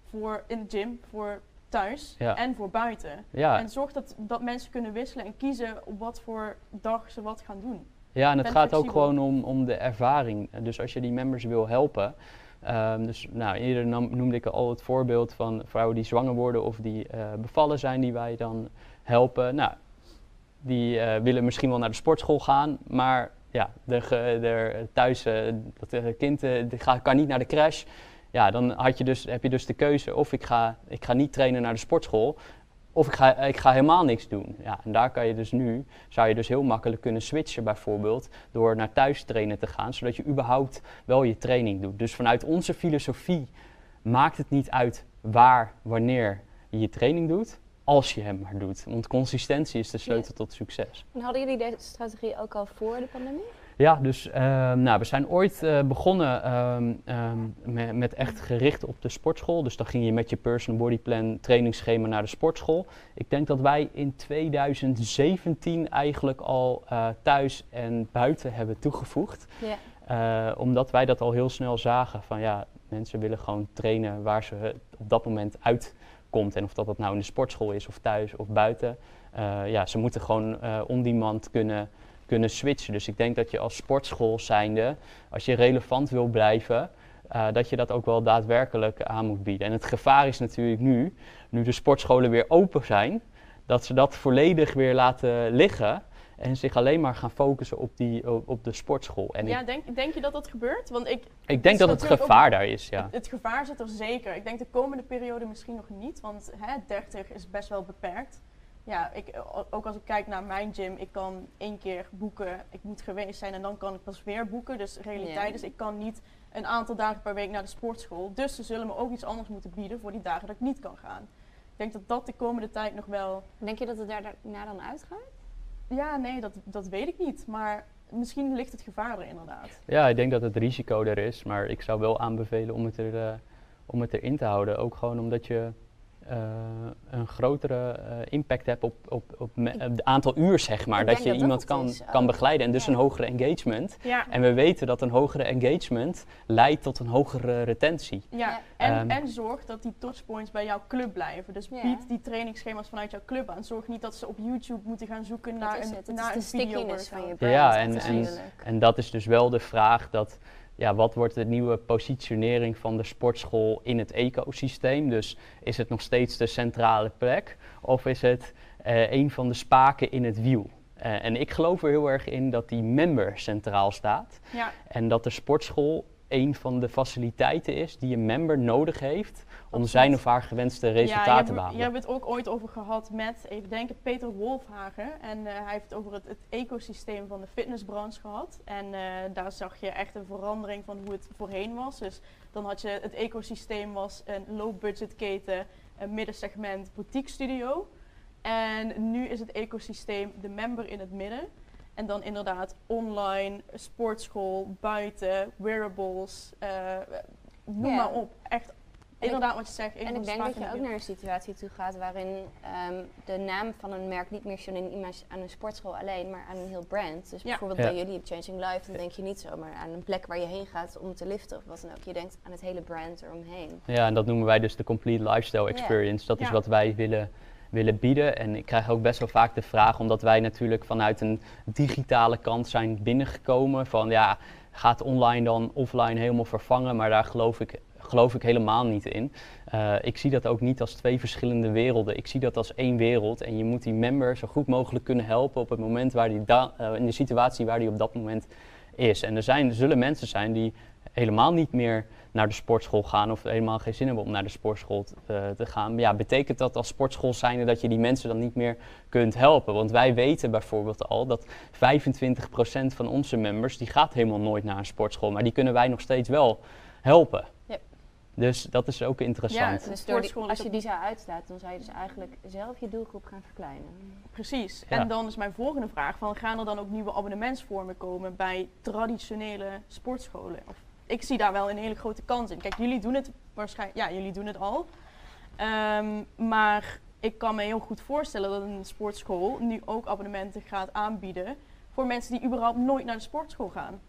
voor in de gym, voor thuis Ja. en voor buiten. ja, En zorg dat, dat mensen kunnen wisselen en kiezen op wat voor dag ze wat gaan doen. Ja, en het gaat ook gewoon om, om de ervaring. Dus als je die members wil helpen. ehm, dus nou, eerder nam- noemde ik al het voorbeeld van vrouwen die zwanger worden of die eh, bevallen zijn, die wij dan helpen. Nou, die eh, willen misschien wel naar de sportschool gaan, maar ja, de, de, thuis, eh, dat kind kan niet naar de crash. Ja, dan had je dus, heb je dus de keuze of ik ga, ik ga niet trainen naar de sportschool, of ik ga, ik ga helemaal niks doen. Ja, en daar kan je dus nu, zou je dus heel makkelijk kunnen switchen bijvoorbeeld, door naar thuis trainen te gaan, zodat je überhaupt wel je training doet. Dus vanuit onze filosofie maakt het niet uit waar, wanneer je je training doet, als je hem maar doet. Want consistentie is de sleutel tot succes. En hadden jullie deze strategie ook al voor de pandemie? Ja, dus ehm, nou, we zijn ooit eh, begonnen ehm, ehm, me- met echt gericht op de sportschool. Dus dan ging je met je personal body plan trainingsschema naar de sportschool. Ik denk dat wij in 2017 eigenlijk al eh, thuis en buiten hebben toegevoegd. Eh, omdat wij dat al heel snel zagen van ja, mensen willen gewoon trainen waar ze op dat moment uitkomt. En of dat, dat nou in de sportschool is of thuis of buiten. Ja, ze moeten gewoon on-demand kunnen, kunnen switchen. Dus ik denk dat je als sportschool zijnde, als je relevant wil blijven, eh, dat je dat ook wel daadwerkelijk aan moet bieden. En het gevaar is natuurlijk nu, nu de sportscholen weer open zijn, dat ze dat volledig weer laten liggen en zich alleen maar gaan focussen op, die, op, de sportschool. En ja, ik, denk, denk je dat dat gebeurt? Want ik, ik denk dat het gevaar ook- daar is, ja. het, het gevaar zit er zeker. Ik denk de komende periode misschien nog niet, want hè, 30 is best wel beperkt. Ja, ik, ook als ik kijk naar mijn gym, ik kan één keer boeken, ik moet geweest zijn en dan kan ik pas weer boeken. Dus realiteit Ja. is, ik kan niet een aantal dagen per week naar de sportschool. Dus ze zullen me ook iets anders moeten bieden voor die dagen dat ik niet kan gaan. Ik denk dat dat de komende tijd nog wel Denk je dat het daar daarna dan uitgaat? Ja, nee, dat, dat weet ik niet. Maar misschien ligt het gevaar er inderdaad. Ja, ik denk dat het risico er is, maar ik zou wel aanbevelen om het, er, eh, om het erin te houden. Ook gewoon omdat je een grotere eh, impact hebt op, op, op het aantal uur, zeg maar. Ik Dat je dat iemand dat kan, is kan ook. begeleiden en dus Ja. een hogere engagement. Ja, En we weten dat een hogere engagement leidt tot een hogere retentie. ja. Ja. En, Ehm. en zorg dat die touchpoints bij jouw club blijven. Dus Ja. bied die trainingsschema's vanuit jouw club aan. Zorg niet dat ze op YouTube moeten gaan zoeken Dat naar is een, het. Naar is een de video stickiness van je brand Ja, en- en-. En dat is dus wel de vraag dat, ja, wat wordt de nieuwe positionering van de sportschool in het ecosysteem? Dus is het nog steeds de centrale plek of is het eh, een van de spaken in het wiel? Eh, en ik geloof er heel erg in dat die member centraal staat Ja, en dat de sportschool een van de faciliteiten is die een member nodig heeft om zijn of haar gewenste resultaten te behalen. je hebt het ook ooit over gehad met, even denken, Peter Wolfhagen. En eh, hij heeft het over het, het ecosysteem van de fitnessbranche gehad. En eh, daar zag je echt een verandering van hoe het voorheen was. Dus dan had je het ecosysteem was een low-budget keten, een middensegment boutique studio. En nu is het ecosysteem de member in het midden. En dan inderdaad online, sportschool, buiten, wearables, eh, noem maar op. Echt, inderdaad wat je zegt. En ik de denk dat je ook naar een situatie toe gaat waarin ehm, de naam van een merk niet meer synoniem is aan een sportschool alleen, maar aan een heel brand. Dus Ja. bijvoorbeeld Ja. bij jullie op Changing Life, dan denk je niet zomaar aan een plek waar je heen gaat om te liften of wat dan ook. Je denkt aan het hele brand eromheen. Ja, en dat noemen wij dus de complete lifestyle Ja. experience. Dat is Ja. wat wij willen, willen bieden. En ik krijg ook best wel vaak de vraag, omdat wij natuurlijk vanuit een digitale kant zijn binnengekomen, van ja, gaat online dan offline helemaal vervangen? Maar daar geloof ik, geloof ik helemaal niet in. Eh, ik zie dat ook niet als twee verschillende werelden. Ik zie dat als één wereld. En je moet die member zo goed mogelijk kunnen helpen op het moment waar die da- eh, in de situatie waar die op dat moment is. En er, zijn, er zullen mensen zijn die helemaal niet meer naar de sportschool gaan of helemaal geen zin hebben om naar de sportschool eh, te gaan. Ja, betekent dat als sportschool zijnde dat je die mensen dan niet meer kunt helpen? Want wij weten bijvoorbeeld al dat 25% van onze members die gaat helemaal nooit naar een sportschool, maar die kunnen wij nog steeds wel helpen. Ja. Dus dat is ook interessant. Dus door die- sportschool is als je die zou uitstaat, dan zou je dus eigenlijk zelf je doelgroep gaan verkleinen. Precies. Ja. En dan is mijn volgende vraag: van, gaan er dan ook nieuwe abonnementsvormen komen bij traditionele sportscholen? Of, ik zie daar wel een hele grote kans in. Kijk, jullie doen het waarschijnlijk, ja, jullie doen het al. Ehm, maar ik kan me heel goed voorstellen dat een sportschool nu ook abonnementen gaat aanbieden voor mensen die überhaupt nooit naar de sportschool gaan.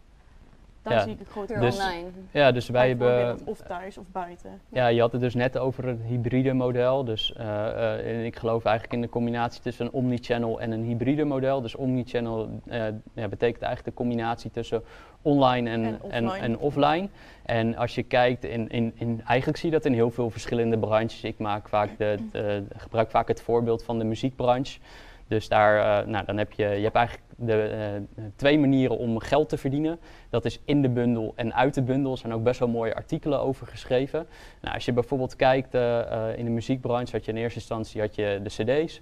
Daar Ja. zie ik een grote Puur Dus- online. Ja, dus wij hebben. Of thuis of buiten. Ja, je had het dus net over het hybride model. Dus eh, eh, ik geloof eigenlijk in de combinatie tussen een omnichannel en een hybride model. Dus omnichannel eh ja, betekent eigenlijk de combinatie tussen online en, En offline. en offline. En als je kijkt, in, in, in, eigenlijk zie je dat in heel veel verschillende branches. Ik maak vaak de, de- gebruik vaak het voorbeeld van de muziekbranche. Dus daar, eh, nou, dan heb je, je hebt eigenlijk de, eh, twee manieren om geld te verdienen. Dat is in de bundel en uit de bundel. Er zijn ook best wel mooie artikelen over geschreven. Nou, als je bijvoorbeeld kijkt eh, in de muziekbranche, had je in eerste instantie had je de cd's.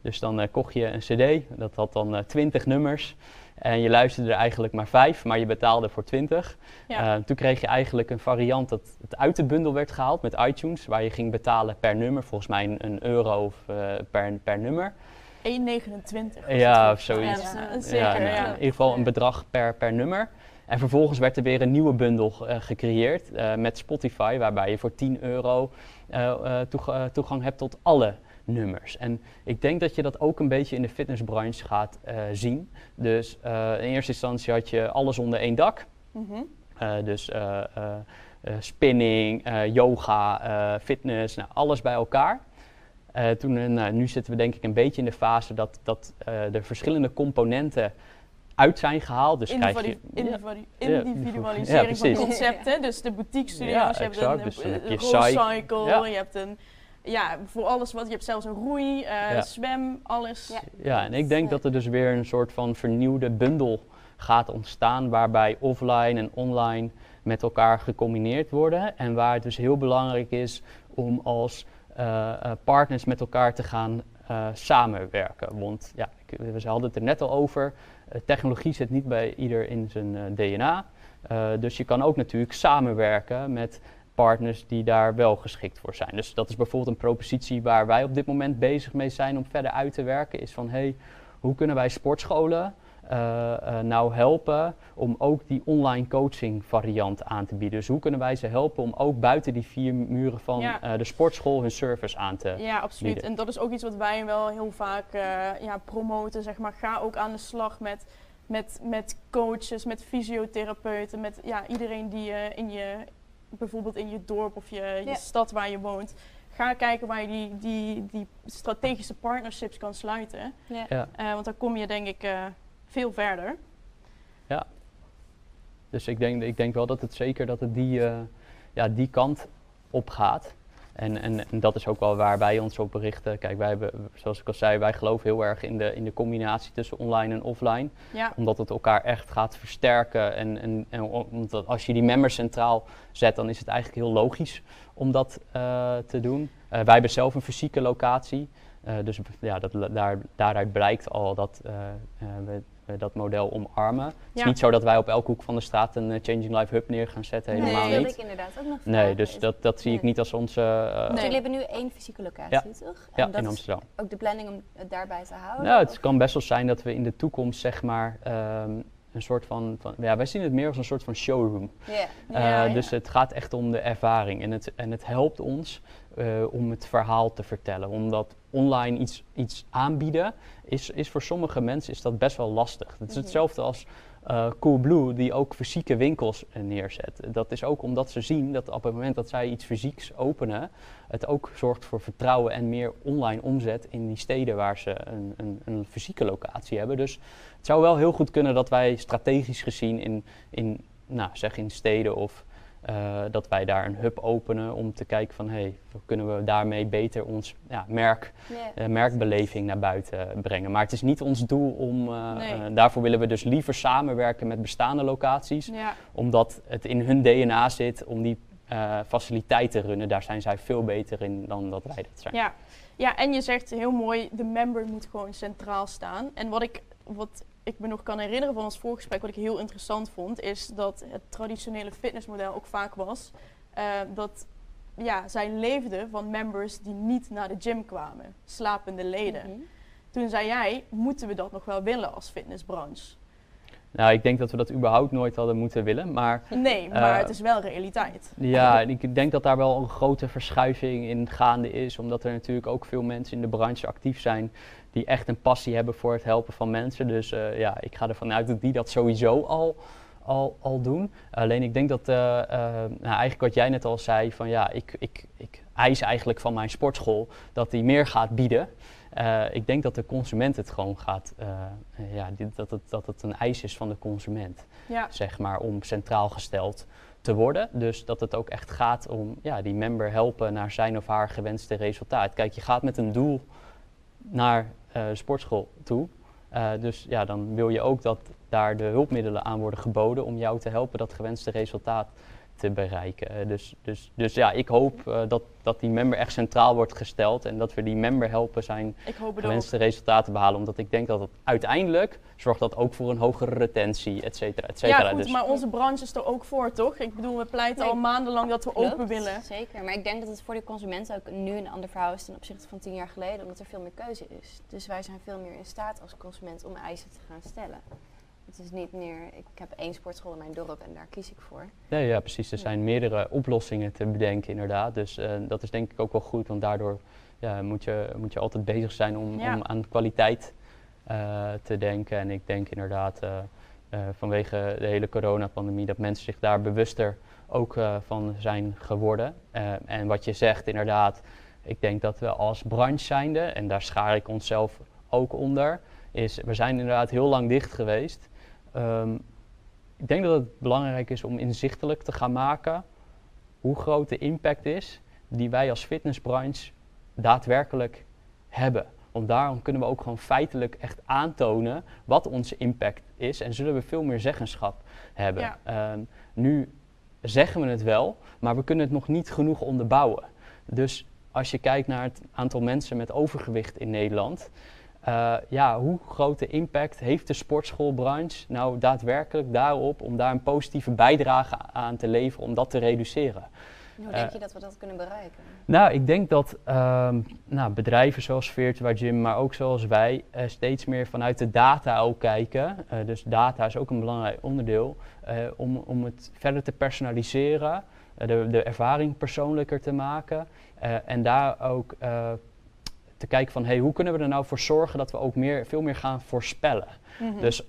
Dus dan kocht je een cd, dat had dan 20 nummers. En je luisterde er eigenlijk maar vijf, maar je betaalde voor 20. Ja. Eh, toen kreeg je eigenlijk een variant dat het uit de bundel werd gehaald met iTunes, waar je ging betalen per nummer, volgens mij een, een euro of, eh, per, per nummer. 1,29. was Ja, of zoiets. Ja, Ja, zeker, ja, ja. nou, in ieder geval een bedrag per, per nummer. En vervolgens werd er weer een nieuwe bundel eh, gecreëerd eh, met Spotify, waarbij je voor 10 euro eh, eh, toeg- eh, toegang hebt tot alle nummers. En ik denk dat je dat ook een beetje in de fitnessbranche gaat eh, zien. Dus eh, in eerste instantie had je alles onder één dak. Mhm. Eh, dus spinning, yoga, fitness, nou, alles bij elkaar. Toen, nou, nu zitten we denk ik een beetje in de fase dat, dat de verschillende componenten uit zijn gehaald. Dus krijg je, ja, individu- Ja, individualisering van concepten. Dus de boutique studio's, Ja, je hebt een, Dus een je hebt een... Ja, voor alles wat... Je hebt zelfs een roei, eh, Ja. zwem, alles. Ja. Ja, en ik denk dat er dus weer een soort van vernieuwde bundel gaat ontstaan, waarbij offline en online met elkaar gecombineerd worden. En waar het dus heel belangrijk is om als eh, eh, partners met elkaar te gaan eh, samenwerken. Want ja, ik, we hadden het er net al over, technologie zit niet bij ieder in zijn eh, DNA. Eh, dus je kan ook natuurlijk samenwerken met partners die daar wel geschikt voor zijn. Dus dat is bijvoorbeeld een propositie waar wij op dit moment bezig mee zijn om verder uit te werken. Is van hey, hoe kunnen wij sportscholen eh, eh, nou helpen om ook die online coaching variant aan te bieden? Dus hoe kunnen wij ze helpen om ook buiten die vier muren van Ja. eh, de sportschool hun service aan te Ja, absoluut. bieden. En dat is ook iets wat wij wel heel vaak ja, promoten, zeg maar. Ga ook aan de slag met, met, met coaches, met fysiotherapeuten, met ja, iedereen die je in je, bijvoorbeeld in je dorp of je, je Ja. stad waar je woont. Ga kijken waar je die, die, die strategische partnerships kan sluiten. Ja. Ja. Eh, want dan kom je denk ik eh, veel verder. Dus ik denk, ik denk wel dat het zeker dat het die, eh, ja, die kant op gaat. En, en, en dat is ook wel waar wij ons op berichten. Kijk, wij hebben, zoals ik al zei, wij geloven heel erg in de, in de combinatie tussen online en offline. Ja, Omdat het elkaar echt gaat versterken. En, en, en omdat als je die member centraal zet, dan is het eigenlijk heel logisch om dat eh, te doen. Eh, wij hebben zelf een fysieke locatie. Eh, dus ja, dat, daar, daaruit blijkt al dat we dat model omarmen. Het is niet zo dat wij op elke hoek van de straat een eh, Changing Life Hub neer gaan zetten. Nee, Helemaal dat wilde niet. ik inderdaad ook nog Nee, dus Is- dat, dat zie ik Nee. niet als onze... eh, Nee. jullie hebben nu één fysieke locatie, Ja. toch? ja, dat in is Amsterdam. ook de planning om het daarbij te houden? Nou, het of- kan best wel zijn dat we in de toekomst, zeg maar, ehm, een soort van, van... Ja, wij zien het meer als een soort van showroom. Ja. Eh, Ja, ja. Dus het gaat echt om de ervaring en het, en het helpt ons eh, om het verhaal te vertellen. Omdat online iets, iets aanbieden is, is voor sommige mensen is dat best wel lastig. Het is Mhm. hetzelfde als eh Coolblue die ook fysieke winkels eh, neerzet. Dat is ook omdat ze zien dat op het moment dat zij iets fysieks openen, het ook zorgt voor vertrouwen en meer online omzet in die steden waar ze een, een, een fysieke locatie hebben. Dus het zou wel heel goed kunnen dat wij strategisch gezien in, in, nou, zeg in steden of eh, dat wij daar een hub openen om te kijken van hey, kunnen we daarmee beter ons ja, merk, eh, merkbeleving naar buiten brengen. Maar het is niet ons doel om, eh, Nee. daarvoor willen we dus liever samenwerken met bestaande locaties, ja. omdat het in hun DNA zit om die faciliteiten te runnen. Daar zijn zij veel beter in dan dat wij dat zijn. Ja. ja, en je zegt heel mooi, de member moet gewoon centraal staan. En wat ik, wat ik me nog kan herinneren van ons voorgesprek, wat ik heel interessant vond, is dat het traditionele fitnessmodel ook vaak was eh, dat ja, zij leefden van members die niet naar de gym kwamen, slapende leden. Mhm. Toen zei jij, moeten we dat nog wel willen als fitnessbranche? Nou, ik denk dat we dat überhaupt nooit hadden moeten willen, maar Nee, maar Eh, het is wel realiteit. Ja, en ik denk dat daar wel een grote verschuiving in gaande is, omdat er natuurlijk ook veel mensen in de branche actief zijn die echt een passie hebben voor het helpen van mensen. Dus eh, ja, ik ga ervan uit dat die dat sowieso al, al, al doen. Alleen ik denk dat, eh, eh, nou, eigenlijk wat jij net al zei, van ja, ik, ik, ik eis eigenlijk van mijn sportschool dat die meer gaat bieden. Ik denk dat de consument het gewoon gaat, ja, dat, het, dat het een eis is van de consument Ja, zeg maar, om centraal gesteld te worden. Dus dat het ook echt gaat om ja, die member helpen naar zijn of haar gewenste resultaat. Kijk, je gaat met een doel naar eh, sportschool toe. Eh, dus ja, dan wil je ook dat daar de hulpmiddelen aan worden geboden om jou te helpen dat gewenste resultaat te bereiken. Dus, dus, dus ja, ik hoop eh, dat, dat die member echt centraal wordt gesteld en dat we die member helpen zijn gewenste resultaten te behalen. Omdat ik denk dat het uiteindelijk zorgt dat ook voor een hogere retentie, et cetera, et cetera. Ja, goed, dus, maar onze branche is er ook voor, toch? Ik bedoel, we pleiten Nee, al maandenlang dat we Klopt, open willen. Zeker, maar ik denk dat het voor de consument ook nu een ander verhaal is ten opzichte van tien jaar geleden, omdat er veel meer keuze is. Dus wij zijn veel meer in staat als consument om eisen te gaan stellen. Het is niet meer, ik heb één sportschool in mijn dorp en daar kies ik voor. ja, ja, precies. Er zijn meerdere oplossingen te bedenken, inderdaad. Dus eh, dat is denk ik ook wel goed, want daardoor ja, moet, je, moet je altijd bezig zijn om, Ja. om aan kwaliteit eh, te denken. En ik denk inderdaad eh, vanwege de hele coronapandemie dat mensen zich daar bewuster ook van zijn geworden. En wat je zegt, inderdaad, ik denk dat we als branche zijnde, en daar schaar ik onszelf ook onder, is we zijn inderdaad heel lang dicht geweest. Ehm, ik denk dat het belangrijk is om inzichtelijk te gaan maken hoe groot de impact is die wij als fitnessbranche daadwerkelijk hebben. Want daarom kunnen we ook gewoon feitelijk echt aantonen wat onze impact is en zullen we veel meer zeggenschap hebben. Ja. Ehm, nu zeggen we het wel, maar we kunnen het nog niet genoeg onderbouwen. Dus als je kijkt naar het aantal mensen met overgewicht in Nederland, eh, ja, hoe grote impact heeft de sportschoolbranche nou daadwerkelijk daarop om daar een positieve bijdrage aan te leveren om dat te reduceren? Hoe Eh, denk je dat we dat kunnen bereiken? Nou, ik denk dat ehm, nou, bedrijven zoals Virtua Gym, maar ook zoals wij, eh, steeds meer vanuit de data ook kijken. Eh, dus data is ook een belangrijk onderdeel eh, om, om het verder te personaliseren, eh, de, de ervaring persoonlijker te maken eh, en daar ook eh, te kijken van hey, hoe kunnen we er nou voor zorgen dat we ook meer, veel meer gaan voorspellen. Mhm. Dus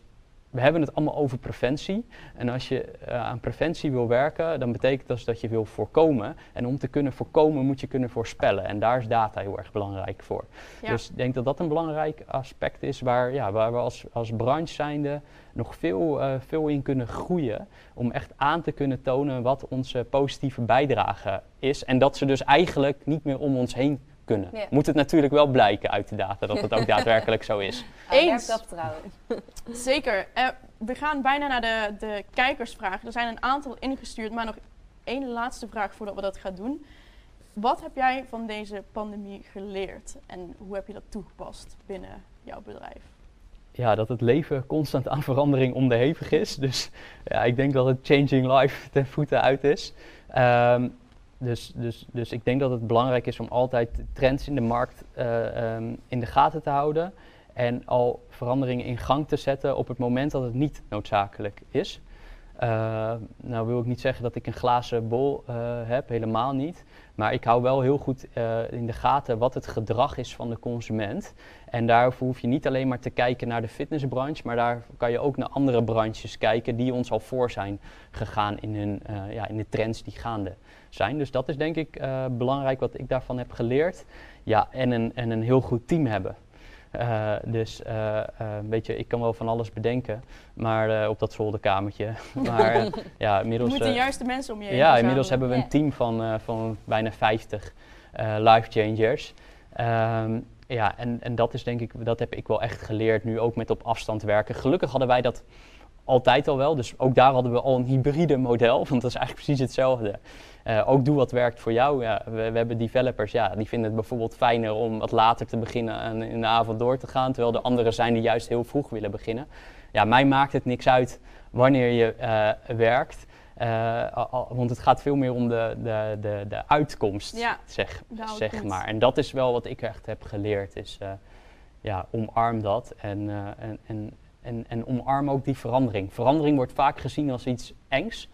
we hebben het allemaal over preventie. En als je eh, aan preventie wil werken, dan betekent dat dat je wil voorkomen. En om te kunnen voorkomen moet je kunnen voorspellen. En daar is data heel erg belangrijk voor. Ja. Dus ik denk dat dat een belangrijk aspect is waar, ja, waar we als, als branche zijnde nog veel, eh, veel in kunnen groeien. Om echt aan te kunnen tonen wat onze positieve bijdrage is. En dat ze dus eigenlijk niet meer om ons heen kunnen. Ja. Moet het natuurlijk wel blijken uit de data dat het ook daadwerkelijk zo is. Eens. Zeker. Eh, we gaan bijna naar de, de kijkersvragen. Er zijn een aantal ingestuurd, maar nog één laatste vraag voordat we dat gaan doen. Wat heb jij van deze pandemie geleerd en hoe heb je dat toegepast binnen jouw bedrijf? ja, dat het leven constant aan verandering onderhevig is. Dus ja, ik denk dat het changing life ten voeten uit is. Ehm, dus, dus, dus ik denk dat het belangrijk is om altijd trends in de markt eh, ehm, in de gaten te houden. En al veranderingen in gang te zetten op het moment dat het niet noodzakelijk is. Eh, nou wil ik niet zeggen dat ik een glazen bol eh, heb, helemaal niet. Maar ik hou wel heel goed in de gaten wat het gedrag is van de consument. En daarvoor hoef je niet alleen maar te kijken naar de fitnessbranche, maar daar kan je ook naar andere branches kijken die ons al voor zijn gegaan in, hun, ja, in de trends die gaande zijn. Dus dat is denk ik eh, belangrijk wat ik daarvan heb geleerd. Ja, en een, en een heel goed team hebben. Eh, dus eh, weet je, ik kan wel van alles bedenken, maar op dat zolderkamertje. maar ja, Je inmiddels. moet de juiste mensen om je heen ja, inmiddels hebben we een team van, van bijna 50 eh life changers. Ehm, ja, en, en dat is denk ik, dat heb ik wel echt geleerd nu ook met op afstand werken. Gelukkig hadden wij dat altijd al wel, dus ook daar hadden we al een hybride model, want dat is eigenlijk precies hetzelfde. Eh, ook doe wat werkt voor jou. Ja, we, we hebben developers, ja, die vinden het bijvoorbeeld fijner om wat later te beginnen en in de avond door te gaan, terwijl er anderen zijn die juist heel vroeg willen beginnen. Ja, mij maakt het niks uit wanneer je eh, werkt. Eh, want het gaat veel meer om de, de, de, de uitkomst, Ja, zeg, de zeg maar. En dat is wel wat ik echt heb geleerd. Is, ja, omarm dat en, en, en, en, en omarm ook die verandering. Verandering wordt vaak gezien als iets engs.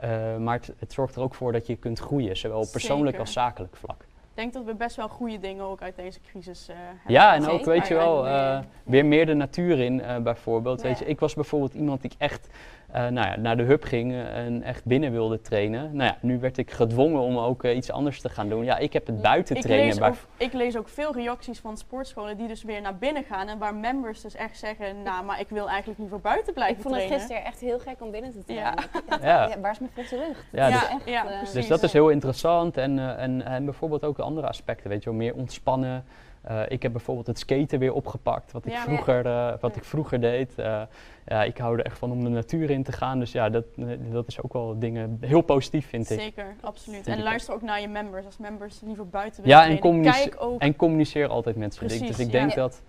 eh, maar het, het zorgt er ook voor dat je kunt groeien, zowel op persoonlijk Zeker. als zakelijk vlak. Ik denk dat we best wel goede dingen ook uit deze crisis eh, hebben. Ja, en ook weet je wel, eh, weer meer de natuur in bijvoorbeeld. Weet je, ik was bijvoorbeeld iemand die echt eh, nou ja, naar de hub ging en echt binnen wilde trainen. Nou ja, nu werd ik gedwongen om ook eh, iets anders te gaan doen. Ja, ik heb het buiten ik, trainen. lees ik lees ook veel reacties van sportscholen die dus weer naar binnen gaan en waar members dus echt zeggen, nou, maar ik wil eigenlijk liever buiten blijven Ik vond het trainen. gisteren echt heel gek om binnen te trainen. Ja. Ja, waar is mijn frisse lucht? Ja, dus- echt, ja, eh. Dus dat is heel interessant en, en, en bijvoorbeeld ook de andere aspecten, weet je wel, meer ontspannen. Eh, ik heb bijvoorbeeld het skaten weer opgepakt, wat ik, Ja. vroeger, eh, wat Ja. ik vroeger deed. Eh, ja, ik hou er echt van om de natuur in te gaan, dus ja, dat, dat is ook wel dingen heel positief, vind ik. Zeker, absoluut. En luister ook naar je members. Als members liever buiten willen Ja, en, communice- en communiceer altijd met ze. Precies, dus ik denk dat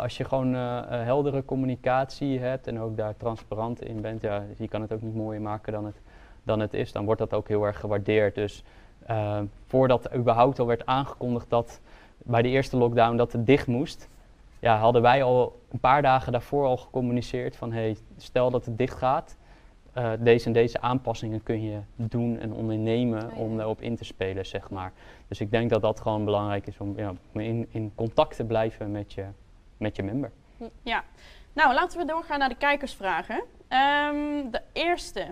als je gewoon heldere communicatie hebt en ook daar transparant in bent, ja, je kan het ook niet mooier maken dan het, dan het is, dan wordt dat ook heel erg gewaardeerd. Dus voordat er überhaupt al werd aangekondigd dat bij de eerste lockdown dat het dicht moest, ja, hadden wij al een paar dagen daarvoor al gecommuniceerd van hey, stel dat het dicht gaat, eh, deze en deze aanpassingen kun je doen en ondernemen Oh ja. om daarop in te spelen, zeg maar. Dus ik denk dat dat gewoon belangrijk is om ja, in, in contact te blijven met je, met je member. Nou, laten we doorgaan naar de kijkersvragen. Ehm, de eerste.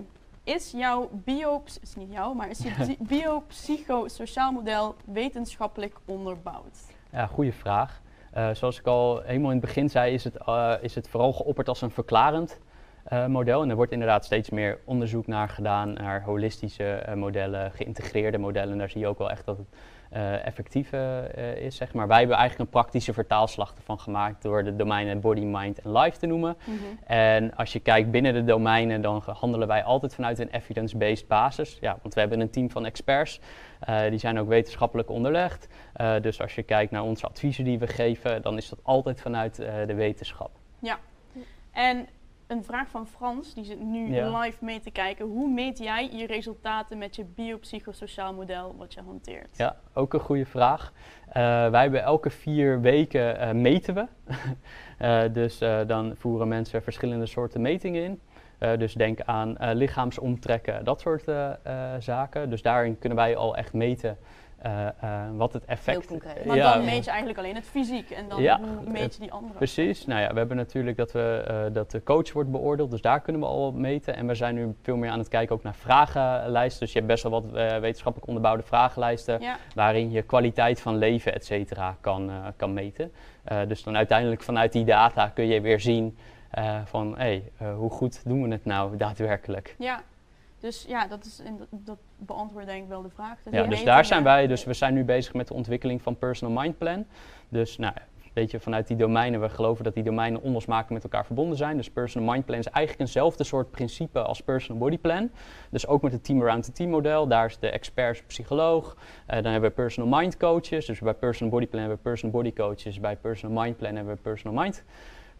Is jouw bio... is niet jou, maar is je biopsychosociaal model wetenschappelijk onderbouwd? Ja, goede vraag. Eh, zoals ik al helemaal in het begin zei, is het, eh, is het vooral geopperd als een verklarend eh, model. En er wordt inderdaad steeds meer onderzoek naar gedaan, naar holistische modellen, geïntegreerde modellen. En daar zie je ook wel echt dat het uh, effectief is, zeg maar. Wij hebben eigenlijk een praktische vertaalslag ervan gemaakt door de domeinen body, mind en life te noemen. Mhm. En als je kijkt binnen de domeinen, dan handelen wij altijd vanuit een evidence-based basis. Ja, want we hebben een team van experts, die zijn ook wetenschappelijk onderlegd. dus als je kijkt naar onze adviezen die we geven, dan is dat altijd vanuit de wetenschap. Ja, en een vraag van Frans, die zit nu Ja. live mee te kijken. Hoe meet jij je resultaten met je biopsychosociaal model wat je hanteert? Ja, ook een goede vraag. Eh, wij hebben elke vier weken eh, meten we. Eh, dus dan voeren mensen verschillende soorten metingen in. Dus denk aan lichaamsomtrekken, dat soort zaken. Dus daarin kunnen wij al echt meten eh, eh, wat het effect concreet. Maar ja, dan meet je eigenlijk alleen het fysiek en dan Ja, meet je die andere. Precies. Nou ja, we hebben natuurlijk dat, we, eh, dat de coach wordt beoordeeld, dus daar kunnen we al op meten. En we zijn nu veel meer aan het kijken ook naar vragenlijsten. Dus je hebt best wel wat eh, wetenschappelijk onderbouwde vragenlijsten Ja, waarin je kwaliteit van leven, et cetera, kan, eh, kan meten. Eh, dus dan uiteindelijk vanuit die data kun je weer zien eh, van, hé, hey, hoe goed doen we het nou daadwerkelijk? ja. Dus ja, dat, is in, dat beantwoordt denk ik wel de vraag. Ja, dus daar zijn wij, dus we zijn nu bezig met de ontwikkeling van Personal Mind Plan. Dus nou, een beetje vanuit die domeinen, we geloven dat die domeinen onlosmakelijk met elkaar verbonden zijn. Dus Personal Mind Plan is eigenlijk eenzelfde soort principe als Personal Body Plan. Dus ook met het Team Around the Team model, daar is de expert psycholoog. Eh, dan hebben we Personal Mind Coaches, dus bij Personal Body Plan hebben we Personal Body Coaches. Bij Personal Mind Plan hebben we Personal Mind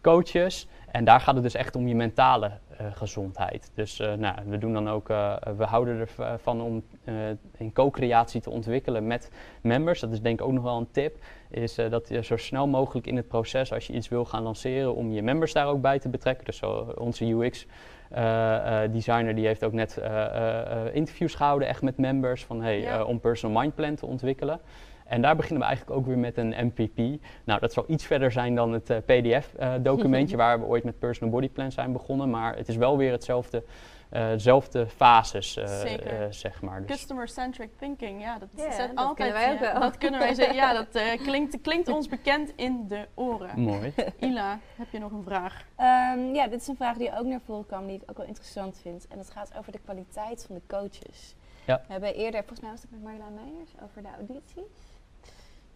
Coaches. En daar gaat het dus echt om je mentale eh, gezondheid. Dus eh, nou, we doen dan ook, eh, we houden ervan om in co-creatie te ontwikkelen met members. Dat is denk ik ook nog wel een tip. Is dat je zo snel mogelijk in het proces, als je iets wil gaan lanceren, om je members daar ook bij te betrekken. Dus zo, onze UX designer die heeft ook net interviews gehouden, echt met members, van, hey, Ja. om personal mind plan te ontwikkelen. En daar beginnen we eigenlijk ook weer met een MPP. Nou, dat zal iets verder zijn dan het PDF-documentje waar we ooit met Personal Body Plan zijn begonnen. Maar het is wel weer hetzelfde, eh, dezelfde fases, eh, Zeker. eh, zeg maar. Dus, Customer-centric thinking, ja, dat, is dat altijd, kunnen wij ook ja, wel. Dat kunnen wij zeggen, ja, dat eh, klinkt, klinkt ons bekend in de oren. mooi. Ila, heb je nog een vraag? Ehm, ja, dit is een vraag die ook naar voren kwam, die ik ook wel interessant vind. En dat gaat over de kwaliteit van de coaches. Ja. We hebben eerder, volgens mij was het met Marjolein Meijers, over de audities.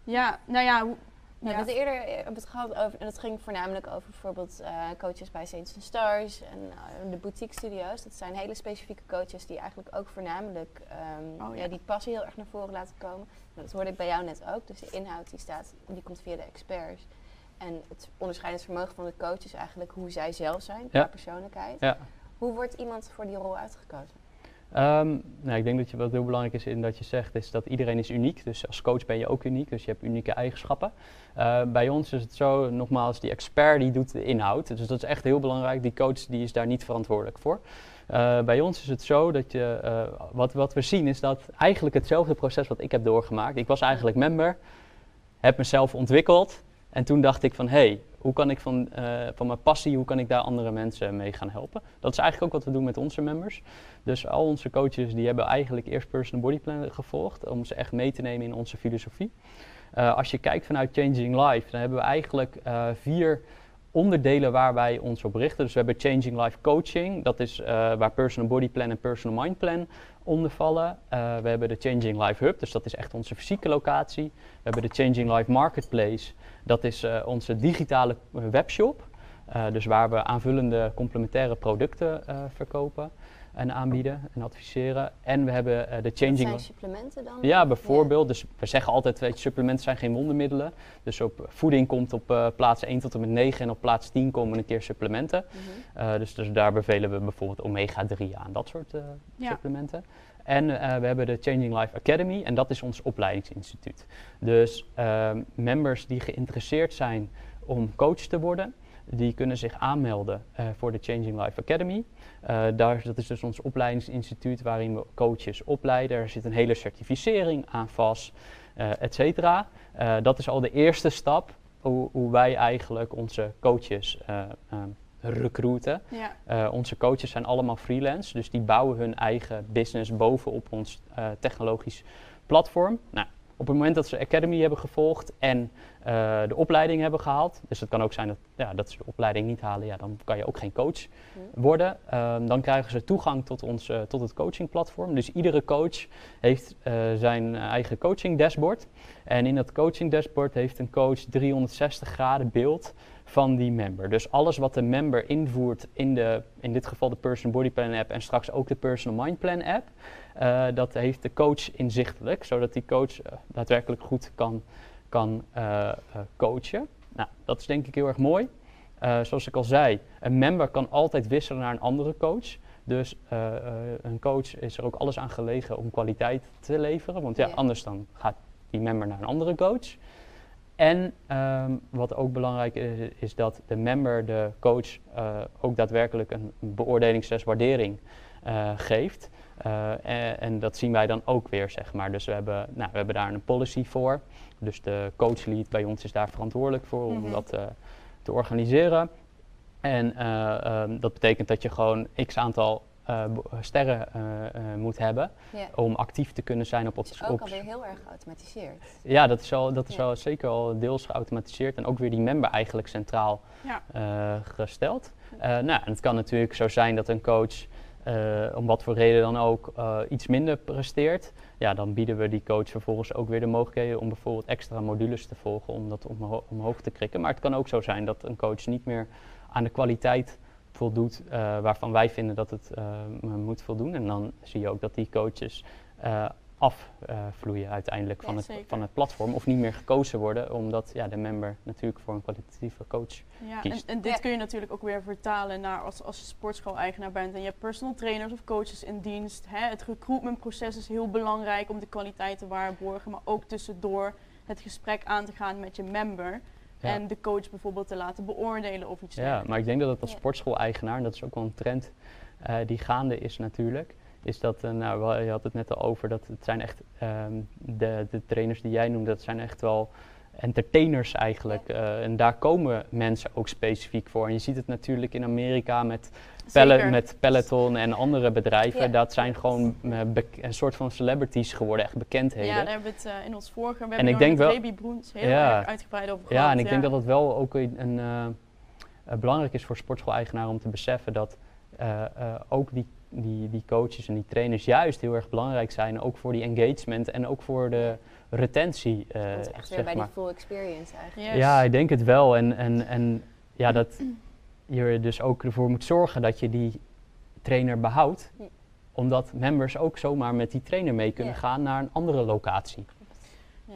Ja, nou ja, hoe- We ja. hebben het eerder eh, het gehad over, en dat ging voornamelijk over bijvoorbeeld eh, coaches bij Saints and Stars en eh, de boutique studio's. Dat zijn hele specifieke coaches die eigenlijk ook voornamelijk ehm, Oh, ja. ja. die passie heel erg naar voren laten komen. Nou, dat hoorde ik bij jou net ook. Dus de inhoud die staat, die komt via de experts. En het onderscheidingsvermogen van de coach is eigenlijk hoe zij zelf zijn, qua Ja. persoonlijkheid. Ja. Hoe wordt iemand voor die rol uitgekozen? Ehm, nou, ik denk dat je, wat heel belangrijk is in dat je zegt, is dat iedereen is uniek. Dus als coach ben je ook uniek, dus je hebt unieke eigenschappen. Eh, bij ons is het zo, nogmaals, die expert die doet de inhoud. Dus dat is echt heel belangrijk. Die coach die is daar niet verantwoordelijk voor. Eh, bij ons is het zo dat je, eh, wat, wat we zien is dat eigenlijk hetzelfde proces wat ik heb doorgemaakt. Ik was eigenlijk member, heb mezelf ontwikkeld. En toen dacht ik van, hé, hey, hoe kan ik van, eh, van mijn passie, hoe kan ik daar andere mensen mee gaan helpen? Dat is eigenlijk ook wat we doen met onze members. Dus al onze coaches die hebben eigenlijk eerst personal body plan gevolgd om ze echt mee te nemen in onze filosofie. Eh, als je kijkt vanuit Changing Life, dan hebben we eigenlijk eh, vier onderdelen waar wij ons op richten. Dus we hebben Changing Life Coaching, dat is waar Personal Body Plan en Personal Mind Plan onder vallen. We hebben de Changing Life Hub, dus dat is echt onze fysieke locatie. We hebben de Changing Life Marketplace, dat is eh, onze digitale eh, webshop. Eh, dus waar we aanvullende complementaire producten eh, verkopen en aanbieden en adviseren. En we hebben eh, de Dat Changing zijn Life. supplementen dan? Ja, bijvoorbeeld. Dus we zeggen altijd, weet je, supplementen zijn geen wondermiddelen. Dus op voeding komt op eh, plaats 1 tot en met 9 en op plaats 10 komen een keer supplementen. Mhm. Eh, dus, dus daar bevelen we bijvoorbeeld omega-3 aan, dat soort eh, Ja. supplementen. En eh, we hebben de Changing Life Academy en dat is ons opleidingsinstituut. Dus ehm, members die geïnteresseerd zijn om coach te worden, die kunnen zich aanmelden eh, voor de Changing Life Academy. Eh, daar, dat is dus ons opleidingsinstituut waarin we coaches opleiden. Er zit een hele certificering aan vast, et cetera. Dat is al de eerste stap hoe, hoe wij eigenlijk onze coaches ehm, recruiten. Ja, Eh, onze coaches zijn allemaal freelance, dus die bouwen hun eigen business bovenop ons eh, technologisch platform. Nou, op het moment dat ze Academy hebben gevolgd en eh, de opleiding hebben gehaald, dus het kan ook zijn dat, ja, dat ze de opleiding niet halen, ja, dan kan je ook geen coach worden. Ehm, dan krijgen ze toegang tot, ons, tot het coachingplatform. Dus iedere coach heeft zijn eigen coaching dashboard. En in dat coaching dashboard heeft een coach 360 graden beeld van die member. Dus alles wat de member invoert in, de, in dit geval de Personal Body Plan app en straks ook de Personal Mind Plan app, eh, dat heeft de coach inzichtelijk, zodat die coach eh, daadwerkelijk goed kan, kan eh, coachen. Nou, dat is denk ik heel erg mooi. Zoals ik al zei, een member kan altijd wisselen naar een andere coach. Dus een coach is er ook alles aan gelegen om kwaliteit te leveren. Want ja, Ja. anders dan gaat die member naar een andere coach. En ehm, wat ook belangrijk is, is dat de member de coach eh, ook daadwerkelijk een beoordelingstest waardering eh, geeft. Eh, en, en dat zien wij dan ook weer, zeg maar. Dus we hebben, nou, we hebben daar een policy voor. Dus de coachlead bij ons is daar verantwoordelijk voor om Mhm. dat te organiseren. En eh, ehm, dat betekent dat je gewoon x aantal eh, be- sterren eh, eh, moet hebben om actief te kunnen zijn op, op, Het is ook op alweer heel erg geautomatiseerd. ja, dat is, al, dat is al zeker al deels geautomatiseerd en ook weer die member eigenlijk centraal Ja. eh, gesteld. Eh, nou, en het kan natuurlijk zo zijn dat een coach, eh, om wat voor reden dan ook, eh, iets minder presteert. Ja, dan bieden we die coach vervolgens ook weer de mogelijkheden om bijvoorbeeld extra modules te volgen om dat omho- omhoog te krikken. Maar het kan ook zo zijn dat een coach niet meer aan de kwaliteit voldoet eh, waarvan wij vinden dat het eh, moet voldoen. En dan zie je ook dat die coaches eh, afvloeien uiteindelijk van, Ja, het, van het platform of niet meer gekozen worden, omdat ja, de member natuurlijk voor een kwalitatieve coach. Ja, en, kiest. en dit Ja. kun je natuurlijk ook weer vertalen naar als, als je sportschool-eigenaar bent en je hebt personal trainers of coaches in dienst. Hè, het recruitmentproces is heel belangrijk om de kwaliteit te waarborgen, maar ook tussendoor het gesprek aan te gaan met je member. Ja. En de coach bijvoorbeeld te laten beoordelen of iets Ja, maar ik denk dat het als Ja. sportschool-eigenaar, en dat is ook wel een trend eh, die gaande is natuurlijk, is dat, eh, nou, wel, je had het net al over, dat het zijn echt, ehm, de, de trainers die jij noemde, dat zijn echt wel entertainers eigenlijk. eh, en daar komen mensen ook specifiek voor. En je ziet het natuurlijk in Amerika met, Pelle- Zeker. met Peloton en andere bedrijven. Ja. Dat zijn gewoon eh, een soort van celebrities geworden, echt bekendheden. Ja, daar hebben we het eh, in ons vorige webinar ik denk met wel- Baby Broens heel Ja. erg uitgebreid over Ja, gehad. en ik denk dat het wel ook een, een, belangrijk is voor sportschool-eigenaren om te beseffen dat ook die, die, die coaches en die trainers juist heel erg belangrijk zijn, ook voor die engagement en ook voor de retentie. eh, Dat is echt weer zeg bij maar. die full experience eigenlijk. Yes. Ja, ik denk het wel. En, en, en ja, dat je er dus ook ervoor moet zorgen dat je die trainer behoudt. Ja. Omdat members ook zomaar met die trainer mee kunnen Ja. gaan naar een andere locatie.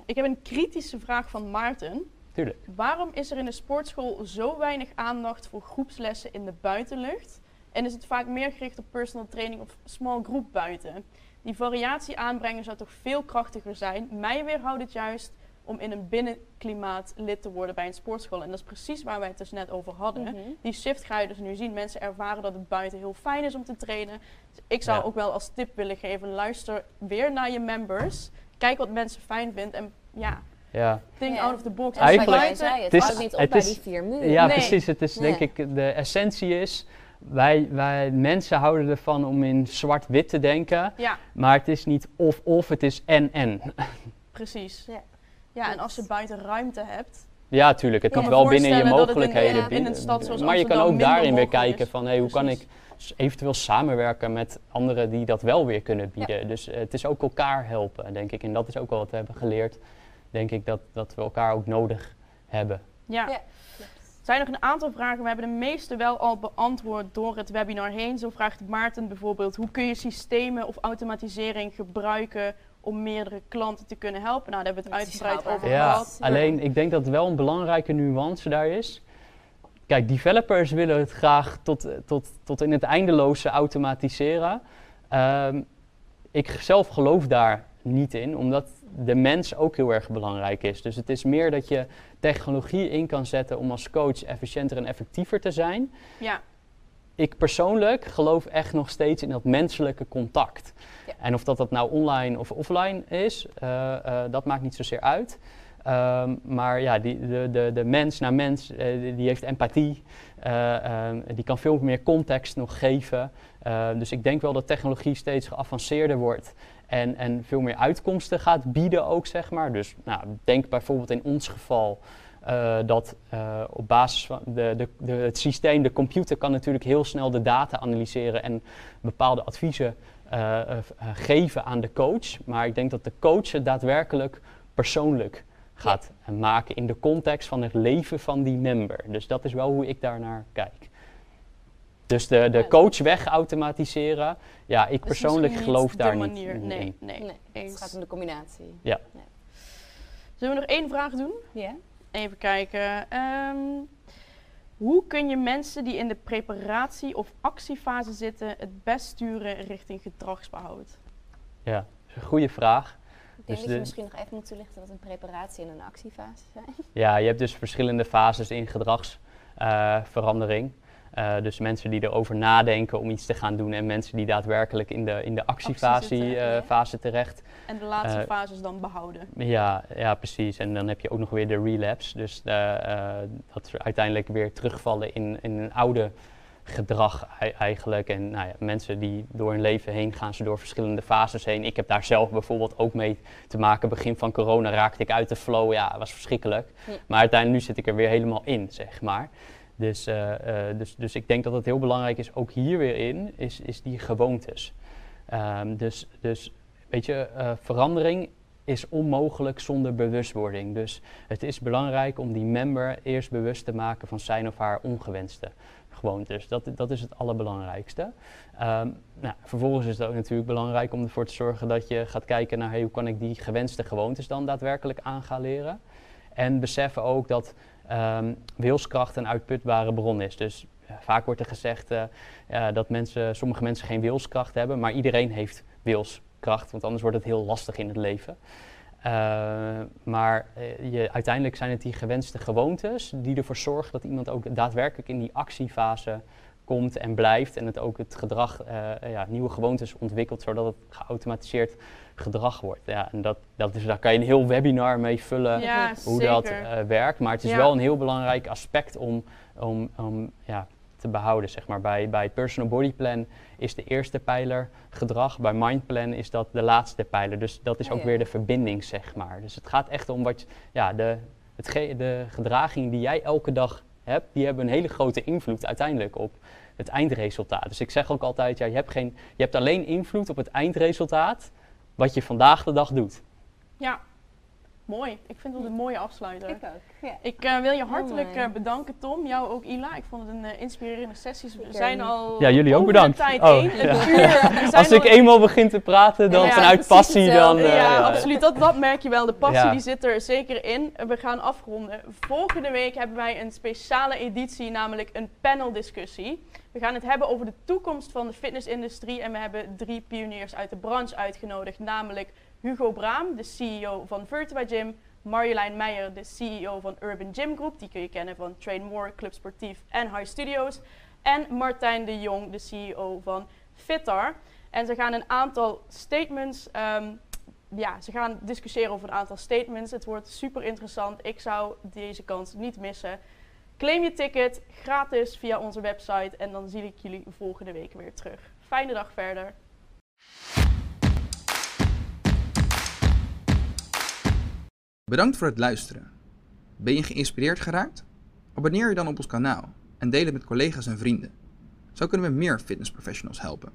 Ik heb een kritische vraag van Maarten. Tuurlijk. Waarom is er in de sportschool zo weinig aandacht voor groepslessen in de buitenlucht? En is het vaak meer gericht op personal training of small group buiten? Die variatie aanbrengen zou toch veel krachtiger zijn. Mij weerhoudt het juist om in een binnenklimaat lid te worden bij een sportschool. En dat is precies waar wij het dus net over hadden. Mhm. Die shift ga je dus nu zien. Mensen ervaren dat het buiten heel fijn is om te trainen. Dus ik zou Ja. ook wel als tip willen geven: luister weer naar je members. Kijk wat mensen fijn vinden. En ja, Ja. think Ja. out of the box. Eigenlijk- zei, het het is- houdt niet op het bij is- die vier muren. Ja, Nee. precies. Het is denk ik, de essentie is, wij, wij mensen houden ervan om in zwart-wit te denken. Ja, Maar het is niet of-of, het is en-en. precies. Ja. Ja, en als je buiten ruimte hebt. Ja, tuurlijk. Het kan wel binnen je in- mogelijkheden. in een bieden- stad zoals maar je kan ook daarin weer kijken is. van, hey, hoe kan ik eventueel samenwerken met anderen die dat wel weer kunnen bieden. Dus eh, het is ook elkaar helpen, denk ik. En dat is ook wel wat we hebben geleerd. Denk ik dat, dat we elkaar ook nodig hebben. Ja. Ja. Er zijn nog een aantal vragen. We hebben de meeste wel al beantwoord door het webinar heen. Zo vraagt Maarten bijvoorbeeld: hoe kun je systemen of automatisering gebruiken om meerdere klanten te kunnen helpen? Nou, daar hebben we het uitgebreid over haalbaar. Ja, gehad. alleen ik denk dat wel een belangrijke nuance daar is. Kijk, developers willen het graag tot, tot, tot in het eindeloze automatiseren. Ehm, ik zelf geloof daar niet in, omdat de mens ook heel erg belangrijk is. Dus het is meer dat je technologie in kan zetten om als coach efficiënter en effectiever te zijn. Ja, Ik persoonlijk geloof echt nog steeds in dat menselijke contact. Ja. En of dat, dat nou online of offline is, eh, eh, dat maakt niet zozeer uit. Ehm, maar ja, die, de, de, de mens naar mens, eh, die, die heeft empathie. eh, ehm, die kan veel meer context nog geven. Dus ik denk wel dat technologie steeds geavanceerder wordt. En, en veel meer uitkomsten gaat bieden ook, zeg maar. Dus nou, denk bijvoorbeeld in ons geval uh, dat uh, op basis van de, de, de, het systeem, de computer kan natuurlijk heel snel de data analyseren en bepaalde adviezen uh, geven aan de coach. Maar ik denk dat de coach het daadwerkelijk persoonlijk gaat maken in de context van het leven van die member. Dus dat is wel hoe ik daarnaar kijk. Dus de, de coach wegautomatiseren, ja, ik persoonlijk geloof daar manier. niet nee, Nee, nee. Het gaat om de combinatie. Ja. Nee. Zullen we nog één vraag doen? Ja. Even kijken. Um, hoe kun je mensen die in de preparatie- of actiefase zitten het best sturen richting gedragsbehoud? Ja, dat is een goede vraag. Ik denk dus dat je misschien nog even moet toelichten wat een preparatie en een actiefase zijn. Ja, je hebt dus verschillende fases in gedragsverandering. Uh, uh, dus mensen die erover nadenken om iets te gaan doen en mensen die daadwerkelijk in de, in de actiefase uh, ja. fase terecht. En de laatste fase is dan behouden. Ja, ja, precies. En dan heb je ook nog weer de relapse. Dus dat ze uiteindelijk weer terugvallen in, in een oude gedrag eigenlijk. En nou ja, mensen die door hun leven heen gaan ze door verschillende fases heen. Ik heb daar zelf bijvoorbeeld ook mee te maken. Begin van corona raakte ik uit de flow. Ja, was verschrikkelijk. Ja. Maar uiteindelijk nu zit ik er weer helemaal in, zeg maar. Dus, uh, uh, dus, dus ik denk dat het heel belangrijk is, ook hier weer in, is, is die gewoontes. Um, dus, dus weet je, uh, verandering is onmogelijk zonder bewustwording. Dus het is belangrijk om die member eerst bewust te maken van zijn of haar ongewenste gewoontes. Dat, dat is het allerbelangrijkste. Um, nou, vervolgens is het ook natuurlijk belangrijk om ervoor te zorgen dat je gaat kijken naar hey, hoe kan ik die gewenste gewoontes dan daadwerkelijk aan gaan leren. En beseffen ook dat um, wilskracht een uitputbare bron is. Dus vaak wordt er gezegd uh, dat mensen, sommige mensen geen wilskracht hebben, maar iedereen heeft wilskracht, want anders wordt het heel lastig in het leven. Uh, maar uh, je, uiteindelijk zijn het die gewenste gewoontes die ervoor zorgen dat iemand ook daadwerkelijk in die actiefase komt en blijft en het ook het gedrag, uh, ja, nieuwe gewoontes ontwikkelt, zodat het geautomatiseerd gedrag wordt. Ja, en dat, dat is, daar kan je een heel webinar mee vullen ja, hoe zeker. dat werkt. Maar het is Ja. wel een heel belangrijk aspect om, om, om ja, te behouden. Zeg maar. bij, bij Personal Body Plan is de eerste pijler gedrag. Bij Mindplan is dat de laatste pijler. Dus dat is Oh ook weer de verbinding, zeg maar. Dus het gaat echt om wat ja, de, het ge- de gedragingen die jij elke dag hebt, die hebben een hele grote invloed uiteindelijk op het eindresultaat. Dus ik zeg ook altijd, ja, je, hebt geen, je hebt alleen invloed op het eindresultaat wat je vandaag de dag doet. Ja, mooi. Ik vind dat een mooie afsluiter. Ik ook. Ja. Ik eh, wil je hartelijk eh, bedanken, Tom. Jou ook, Ila. Ik vond het een eh, inspirerende sessie. We zijn al Ja, jullie ook bedankt. tijd Oh, heen. ja. Uur. Als ik al- eenmaal begin te praten, dan Ja, vanuit passie, dan... hetzelfde. eh, ja, ja. absoluut. Dat, dat merk je wel. De passie Ja. die zit er zeker in. We gaan afronden. Volgende week hebben wij een speciale editie, namelijk een paneldiscussie. We gaan het hebben over de toekomst van de fitnessindustrie. En we hebben drie pioniers uit de branche uitgenodigd. Namelijk Hugo Braam, de CEO van Vertebra Gym. Marjolein Meijer, de CEO van Urban Gym Group. Die kun je kennen van Train More, Club Sportief en High Studios. En Martijn de Jong, de CEO van Fitar. En ze gaan een aantal statements ehm, ja, ze gaan discussiëren over een aantal statements. Het wordt super interessant. Ik zou deze kans niet missen. Claim je ticket gratis via onze website en dan zie ik jullie volgende week weer terug. Fijne dag verder. Bedankt voor het luisteren. Ben je geïnspireerd geraakt? Abonneer je dan op ons kanaal en deel het met collega's en vrienden. Zo kunnen we meer fitnessprofessionals helpen.